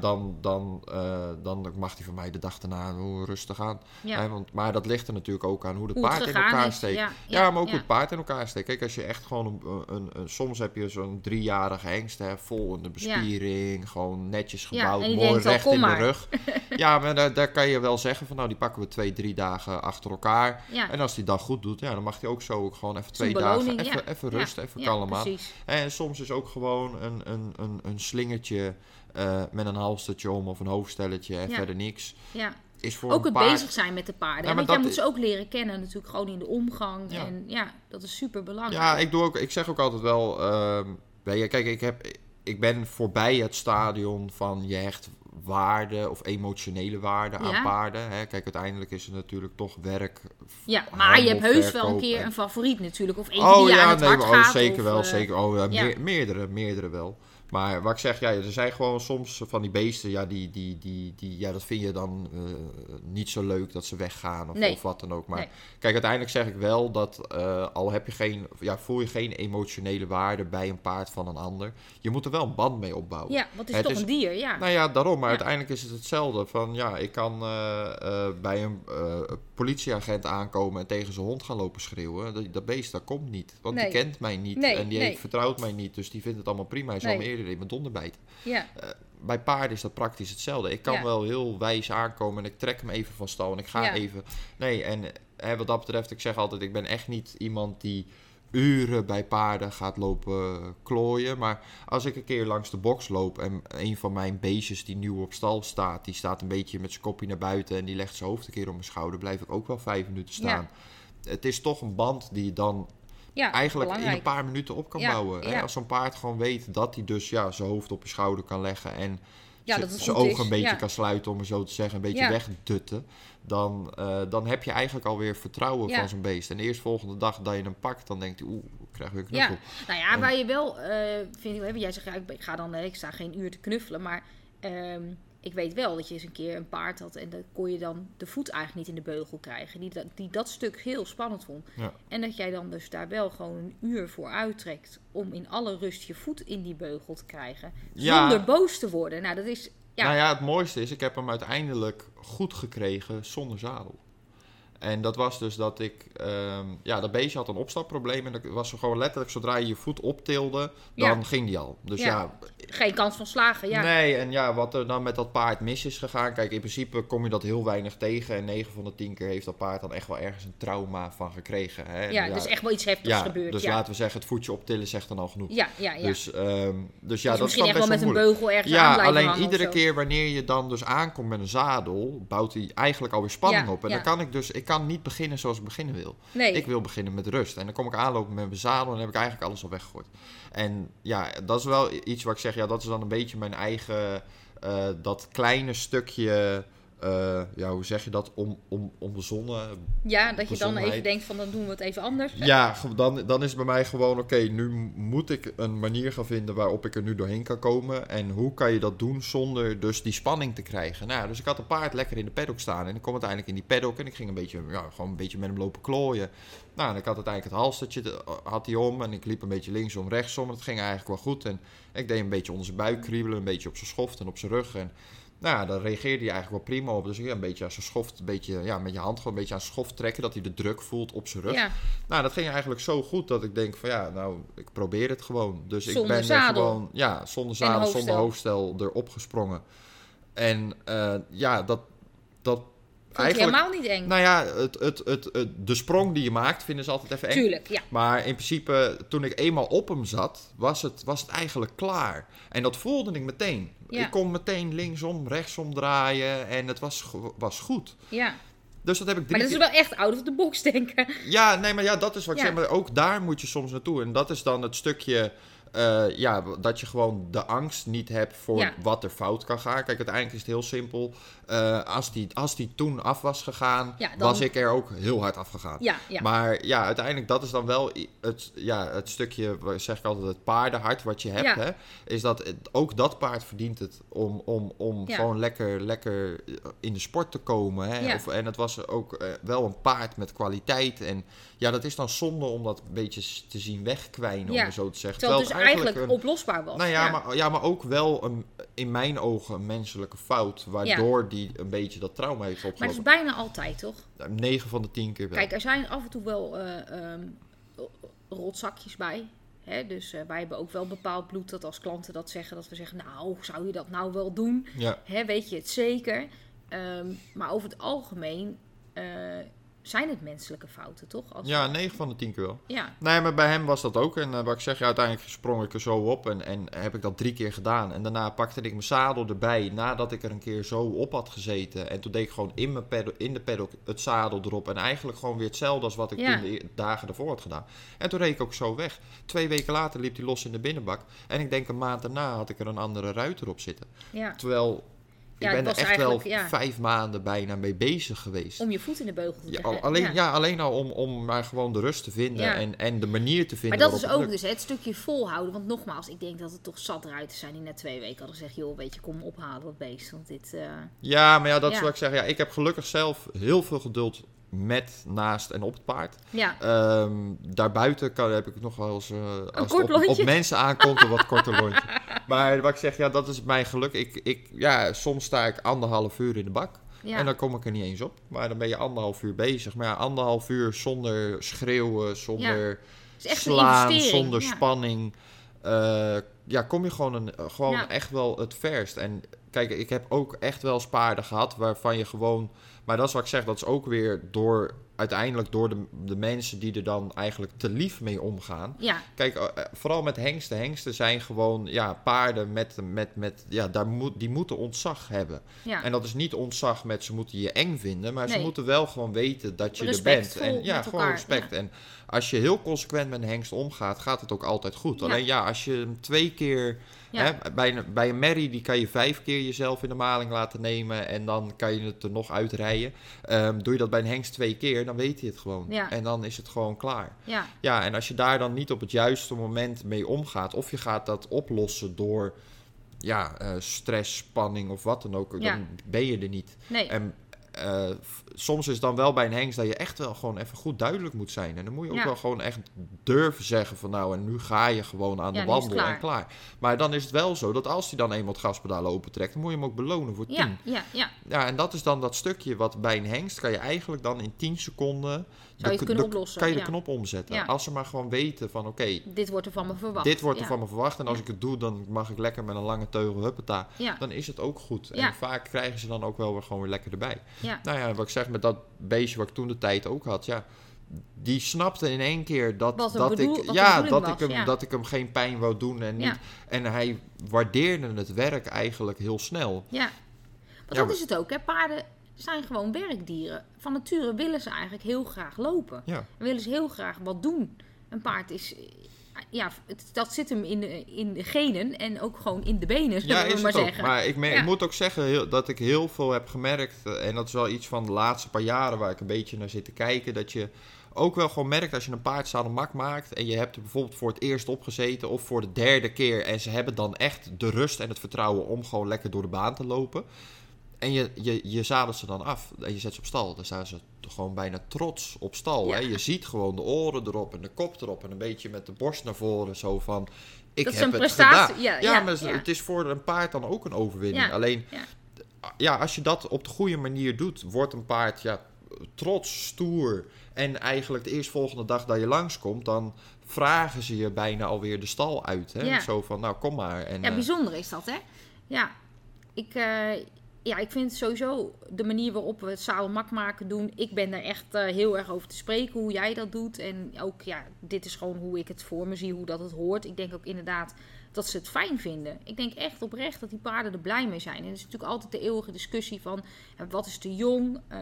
dan, dan, eh, dan mag hij van mij de dag daarna rustig aan. Ja. Hè, want, maar dat ligt er natuurlijk ook aan hoe het paard in elkaar is, steekt. ja, Ja, ja, maar ook ja. hoe het paard in elkaar steekt. Kijk, als je echt gewoon een, een, een- soms heb je zo'n driejarige hengst, hè, vol in de bespiering, gewoon netjes Ja, gebouwd, mooi al, recht in maar. de rug. ja, maar daar, daar kan je wel zeggen van, nou, die pakken we twee, drie dagen achter elkaar. Ja. En als die dag goed doet, ja, dan mag hij ook zo ook gewoon even twee dagen, even, ja. even Ja, rust, even ja, kalm aan. precies. En soms is ook gewoon een, een, een, een slingertje eh, met een halstertje om of een hoofdstelletje en Ja. verder niks. Ja. Is voor Ook het paard... bezig zijn met de paarden. Ja, Want jij moet is- ze ook leren kennen natuurlijk gewoon in de omgang. Ja. En ja, dat is super belangrijk. Ja, ik, doe ook, ik zeg ook altijd wel... je, kijk, ik, heb, ik ben voorbij het stadion van je hecht waarde of emotionele waarde aan Ja. paarden. Hè. Kijk, uiteindelijk is het natuurlijk toch werk. Ja, maar je hebt heus wel een keer en- een favoriet natuurlijk. Of eentje Oh die je aan ja, het nee, hart oh, gaat. zeker of, wel, eh, zeker. Oh, ja, meerdere, meerdere wel. Maar wat ik zeg, ja, er zijn gewoon soms van die beesten, ja, die, die, die, die, ja dat vind je dan eh, niet zo leuk dat ze weggaan of, Nee. of wat dan ook. Maar Nee. kijk, uiteindelijk zeg ik wel dat eh, al heb je geen, ja, voel je geen emotionele waarde bij een paard van een ander, je moet er wel een band mee opbouwen. Ja, want het is Het toch is- een dier, ja. Nou ja, daarom. Maar Ja. uiteindelijk is het hetzelfde. Van ja, ik kan eh, bij een politieagent aankomen en tegen zijn hond gaan lopen schreeuwen. Dat, dat beest, dat komt niet. Want Nee. die kent mij niet en die heeft, vertrouwt mij niet. Dus die vindt het allemaal prima. Hij zal Nee. me eerder in mijn donder bijten. ja. Bij paarden is dat praktisch hetzelfde. Ik kan Ja. wel heel wijs aankomen en ik trek hem even van stal en ik ga Ja. even... Nee, en hè, wat dat betreft, ik zeg altijd, ik ben echt niet iemand die uren bij paarden gaat lopen klooien. Maar als ik een keer langs de box loop en een van mijn beestjes die nieuw op stal staat, die staat een beetje met zijn kopje naar buiten en die legt zijn hoofd een keer op mijn schouder, blijf ik ook wel vijf minuten staan. Het is toch een band die je dan ja eigenlijk in een paar minuten op kan Ja, bouwen. Hè? Als zo'n paard gewoon weet dat hij dus ja, zijn hoofd op je schouder kan leggen en Ja, zijn ogen is, een beetje ja. kan sluiten, om het zo te zeggen, een beetje Ja. wegdutten. Dan, eh, dan heb je eigenlijk alweer vertrouwen van zo'n beest. En de eerstvolgende dag dat je hem pakt, dan denkt hij, oeh, ik krijg weer een knuffel. Ja, nou ja, waar je wel, eh vind ik, jij zegt, ja, ik, ik ga dan, eh, ik sta geen uur te knuffelen, maar ehm, ik weet wel dat je eens een keer een paard had en dan kon je dan de voet eigenlijk niet in de beugel krijgen. Die, dat- die dat stuk heel spannend vond. Ja. En dat jij dan dus daar wel gewoon een uur voor uittrekt om in alle rust je voet in die beugel te krijgen. Ja. Zonder boos te worden. Nou, dat is... Ja, Nou ja, het mooiste is, ik heb hem uiteindelijk goed gekregen zonder zadel. En dat was dus dat ik, ehm, ja, dat beestje had een opstapprobleem. En dat was gewoon letterlijk, zodra je je voet optilde, dan Ja. ging die al. Dus Ja. ja, geen kans van slagen. Ja, nee, en ja, wat er dan met dat paard mis is gegaan. Kijk, in principe kom je dat heel weinig tegen. En 9 van de 10 keer heeft dat paard dan echt wel ergens een trauma van gekregen. Hè? Ja, is echt wel iets heftigs ja, gebeurd. Dus laten we zeggen, het voetje optillen zegt dan al genoeg. ja, ja, ja. Dus, ehm, dus ja, Dus dat is misschien echt wel met een moeilijk. beugel ergens Ja, alleen iedere keer wanneer je dan dus aankomt met een zadel, bouwt hij eigenlijk alweer spanning op. En dan kan ik dus, ik kan niet beginnen zoals ik beginnen wil. Nee, Ik wil beginnen met rust. En dan kom ik aanlopen met mijn zadel en dan heb ik eigenlijk alles al weggegooid. En ja, dat is wel iets waar ik zeg, ja, dat is dan een beetje mijn eigen, eh, dat kleine stukje, eh, ja, hoe zeg je dat, om, om, onbezonnen ja, dat je dan even denkt van dan doen we het even anders. ja, dan, dan is het bij mij gewoon, oké, nu moet ik een manier gaan vinden waarop ik er nu doorheen kan komen. En hoe kan je dat doen zonder dus die spanning te krijgen? Nou, dus ik had een paard lekker in de paddock staan. En ik kom uiteindelijk in die paddock en ik ging een beetje, ja, gewoon een beetje met hem lopen klooien. Nou, en ik had uiteindelijk het halstertje, de- had hij om. En ik liep een beetje linksom, rechtsom. En het ging eigenlijk wel goed. En ik deed een beetje onder zijn buik kriebelen, een beetje op zijn schoft en op zijn rug. En nou, ja, daar reageerde hij eigenlijk wel prima op. Dus ik een beetje aan zijn schoft, een beetje, ja, met je hand gewoon een beetje aan zijn schoft trekken. Dat hij de druk voelt op zijn rug. Ja, Nou, dat ging eigenlijk zo goed dat ik denk van ja, nou, ik probeer het gewoon. Dus ik ben er gewoon, ja, zonder zadel, hoofdstel. zonder hoofdstel erop gesprongen. En eh, ja, dat, dat vond helemaal niet eng. nou ja, het, het, het, het- de sprong die je maakt vinden ze altijd even eng. Tuurlijk, ja. Maar in principe, toen ik eenmaal op hem zat, was het, was het eigenlijk klaar. En dat voelde ik meteen. Ja. Ik kon meteen linksom, rechtsom draaien en het was, was goed. ja. Dus dat heb ik drie Maar dat is wel echt out of the box denken. ja, nee, maar ja, dat is wat ik zeg. Maar ook daar moet je soms naartoe. En dat is dan het stukje. Eh, ja, dat je gewoon de angst niet hebt voor Ja. wat er fout kan gaan. Kijk, uiteindelijk is het heel simpel. Eh, als, die, als die toen af was gegaan, Ja, dan- was ik er ook heel hard afgegaan. Ja, ja. Maar ja, uiteindelijk, dat is dan wel het, ja, het stukje, zeg ik altijd, het paardenhart wat je hebt. Hè, is dat het- ook dat paard verdient het om, om, om gewoon lekker, lekker in de sport te komen. Hè? Of, en het was ook eh, wel een paard met kwaliteit. En ja, dat is dan zonde om dat een beetje te zien wegkwijnen, Ja. om zo te zeggen. Terwijl het dus eigenlijk, een- oplosbaar was. nou ja, Maar, ja, maar ook wel een, in mijn ogen een menselijke fout, waardoor die een beetje dat trauma heeft Maar dat opgelopen. is bijna altijd, toch? 9 van de 10 keer wel. Kijk, er zijn af en toe wel ehm, rotzakjes bij. Dus eh, wij hebben ook wel bepaald bloed dat als klanten dat zeggen, dat we zeggen, nou, zou je dat nou wel doen? ja. Hè, weet je het zeker? Ehm, maar over het algemeen eh, zijn het menselijke fouten, toch? Als ja, 9 van de 10 keer wel. ja, Nee, maar bij hem was dat ook. En eh, wat ik zeg, ja, uiteindelijk sprong ik er zo op en, en heb ik dat drie keer gedaan. En daarna pakte ik mijn zadel erbij, nadat ik er een keer zo op had gezeten. En toen deed ik gewoon in, mijn paddock, in de paddock het zadel erop. En eigenlijk gewoon weer hetzelfde als wat ik Ja. toen de dagen ervoor had gedaan. En toen reed ik ook zo weg. Twee weken later liep hij los in de binnenbak. En ik denk een maand daarna had ik er een andere ruiter op zitten. ja, Terwijl, ik ben er echt wel vijf maanden bijna mee bezig geweest. om je voet in de beugel te Ja, alleen, Ja. alleen al om, om maar gewoon de rust te vinden en, en de manier te vinden Maar dat is ook dus het stukje volhouden. Want nogmaals, ik denk dat het toch zat ruiters zijn die na twee weken hadden gezegd... joh, weet je, kom me ophalen dat beest. Want dit... eh, Ja, maar ja, dat wat ik zeg. Ja, ik heb gelukkig zelf heel veel geduld met, naast en op het paard. ja, Ehm, daarbuiten kan, heb ik nog wel eens, eh, als het op, mensen aankomt, een wat korter lontje. Maar wat ik zeg, ja, dat is mijn geluk. Ik, ik, ja, soms sta ik anderhalf uur in de bak. ja. En dan kom ik er niet eens op. Maar dan ben je anderhalf uur bezig. Maar ja, anderhalf uur zonder schreeuwen, zonder een slaan, zonder ja. spanning. eh, ja, kom je gewoon, een, eh, gewoon Ja. echt wel het verst. En kijk, ik heb ook echt wel eens paarden gehad waarvan je gewoon... Maar dat is wat ik zeg, dat is ook weer door... Uiteindelijk door de, de mensen die er dan eigenlijk te lief mee omgaan. Ja, Kijk, eh, eh, vooral met hengsten. Hengsten zijn gewoon ja, paarden met, met, met, ja, daar moet, die moeten ontzag hebben. ja. En dat is niet ontzag met ze moeten je eng vinden, maar ze moeten wel gewoon weten dat je er bent. En ja, gewoon elkaar, respect. En als je heel consequent met een hengst omgaat, gaat het ook altijd goed. Ja. Alleen ja, als je hem twee keer. Ja. Hè, bij, een, bij een merrie die kan je vijf keer jezelf in de maling laten nemen en dan kan je het er nog uitrijden. Ehm, doe je dat bij een hengst twee keer, dan weet hij het gewoon. Ja. En dan is het gewoon klaar. ja. Ja, en als je daar dan niet op het juiste moment mee omgaat, of je gaat dat oplossen door ja, eh, stress, spanning of wat dan ook, Ja. dan ben je er niet. Nee, En f- soms is dan wel bij een hengst dat je echt wel gewoon even goed duidelijk moet zijn. En dan moet je ook Ja. wel gewoon echt durven zeggen van nou, en nu ga je gewoon aan Ja, de wandel klaar. en klaar. Maar dan is het wel zo dat als hij dan eenmaal het gaspedaal opentrekt, dan moet je hem ook belonen voor 10. ja, ja, ja. Ja, en dat is dan dat stukje wat bij een hengst kan je eigenlijk dan in 10 seconden Zou je de- het kunnen de- oplossen, kan je de ja. knop omzetten. Ja. Als ze maar gewoon weten van oké, Dit wordt er van me verwacht. dit wordt er ja. van me verwacht en als Ja. ik het doe, dan mag ik lekker met een lange teugel huppeta. Ja, Dan is het ook goed. Ja. En vaak krijgen ze dan ook wel weer gewoon weer lekker erbij. Ja. Nou ja, wat ik zeg met dat beestje wat ik toen de tijd ook had, ja, die snapte in één keer dat, Wat dat bedoel- ik, wat ja, dat was, ik hem, ja. dat ik hem geen pijn wou doen en niet. Ja. En hij waardeerde het werk eigenlijk heel snel. Ja, want Ja, dat is het ook. Hè? Paarden zijn gewoon werkdieren. Van nature willen ze eigenlijk heel graag lopen. Ja. En willen ze heel graag wat doen. Een paard is... eh, Ja, het, dat zit hem in de, in de genen en ook gewoon in de benen, zullen Ja, we maar ook. zeggen. Maar ik, Ja. ik moet ook zeggen heel- dat ik heel veel heb gemerkt. eh, En dat is wel iets van de laatste paar jaren waar ik een beetje naar zit te kijken. Dat je ook wel gewoon merkt als je een paard mak maakt. En je hebt er bijvoorbeeld voor het eerst opgezeten of voor de derde keer. En ze hebben dan echt de rust en het vertrouwen om gewoon lekker door de baan te lopen. En je, je, je zadelt ze dan af en je zet ze op stal. Dan staan ze gewoon bijna trots op stal. Ja. Hè? Je ziet gewoon de oren erop en de kop erop. En een beetje met de borst naar voren. Zo van, ik Dat is heb een het prestatie, gedaan. ja, ja, ja, maar het is voor een paard dan ook een overwinning. Alleen, ja. als je dat op de goede manier doet, wordt een paard ja, trots, stoer. En eigenlijk de eerstvolgende dag dat je langskomt, dan vragen ze je bijna alweer de stal uit. Hè? Zo van, nou kom maar. En, Ja, eh, bijzonder is dat, hè? Ja, ik, eh, ja, ik vind sowieso de manier waarop we het zadelmak maken doen. Ik ben daar echt eh, heel erg over te spreken hoe jij dat doet. En ook, ja, dit is gewoon hoe ik het voor me zie, hoe dat het hoort. Ik denk ook inderdaad dat ze het fijn vinden. Ik denk echt oprecht dat die paarden er blij mee zijn. En er is natuurlijk altijd de eeuwige discussie van eh, wat is te jong, eh,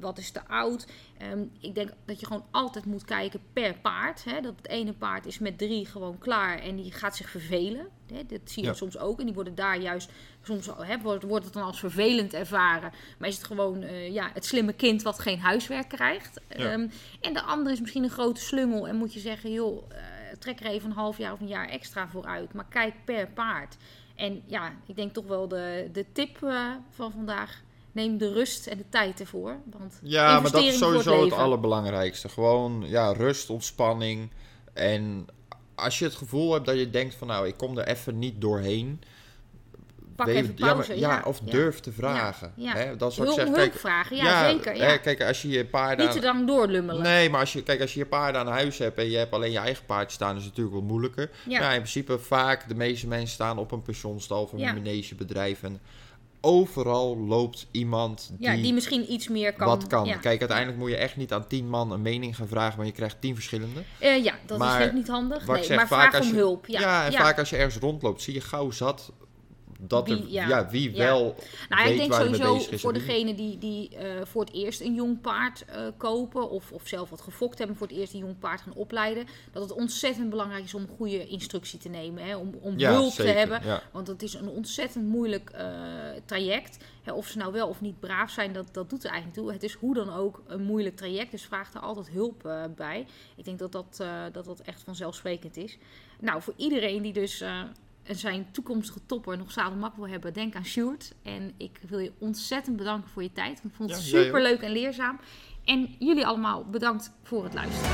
wat is te oud. Ehm, ik denk dat je gewoon altijd moet kijken per paard. Hè? Dat het ene paard is met drie gewoon klaar en die gaat zich vervelen. Hè? Dat zie je Ja. soms ook. En die worden daar juist, soms hè, wordt, wordt het dan als vervelend ervaren. Maar is het gewoon eh, ja, het slimme kind wat geen huiswerk krijgt. Ja. Ehm, en de andere is misschien een grote slungel en moet je zeggen, joh, trek er even een half jaar of een jaar extra voor uit. Maar kijk per paard. En ja, ik denk toch wel de, de tip eh, van vandaag. Neem de rust en de tijd ervoor. Want Ja, maar dat is sowieso het, leven. allerbelangrijkste. Gewoon ja, rust, ontspanning. En als je het gevoel hebt dat je denkt van nou, ik kom er even niet doorheen. Pak weet- even ja, maar- pauze. ja, ja, of durf te vragen. Hè? Dat is wat ik Hulp, zeg. hulp Kijk, vragen, ja, zeker. Hè, kijk, als je je paarden... Niet te lang doorlummelen. Nee, maar als je, kijk, als je je paarden aan huis hebt en je hebt alleen je eigen paard staan, is het natuurlijk wat moeilijker. Ja. Ja. in principe vaak, de meeste mensen staan op een pensionstal of een Ja. managebedrijf. En overal loopt iemand die, Ja, die misschien iets meer kan. wat kan. Ja, Kijk, uiteindelijk moet je echt niet aan tien man een mening gaan vragen, maar je krijgt tien verschillende. Eh, ja dat Maar is ook niet handig. Nee, zeg, maar vaak vraag om je- hulp. Ja, Ja, en vaak als je ergens rondloopt, zie je gauw zat dat er, Wie- ja. ja. wie Ja. wel Nou, weet ik denk waar sowieso bezig is. voor degene die, die eh, voor het eerst een jong paard eh, kopen of, of zelf wat gefokt hebben, voor het eerst een jong paard gaan opleiden, dat het ontzettend belangrijk is om goede instructie te nemen, hè, om, om Ja, hulp zeker, te hebben. Want het is een ontzettend moeilijk eh, traject. Hè, of ze nou wel of niet braaf zijn, dat, dat doet er eigenlijk toe. Het is hoe dan ook een moeilijk traject, dus vraag er altijd hulp bij. Ik denk dat dat, dat dat echt vanzelfsprekend is. Nou, voor iedereen die dus zijn toekomstige topper nog zadelmak wil hebben, denk aan Sjoerd. En ik wil je ontzettend bedanken voor je tijd. Ik vond het super leuk en leerzaam. En jullie allemaal bedankt voor het luisteren.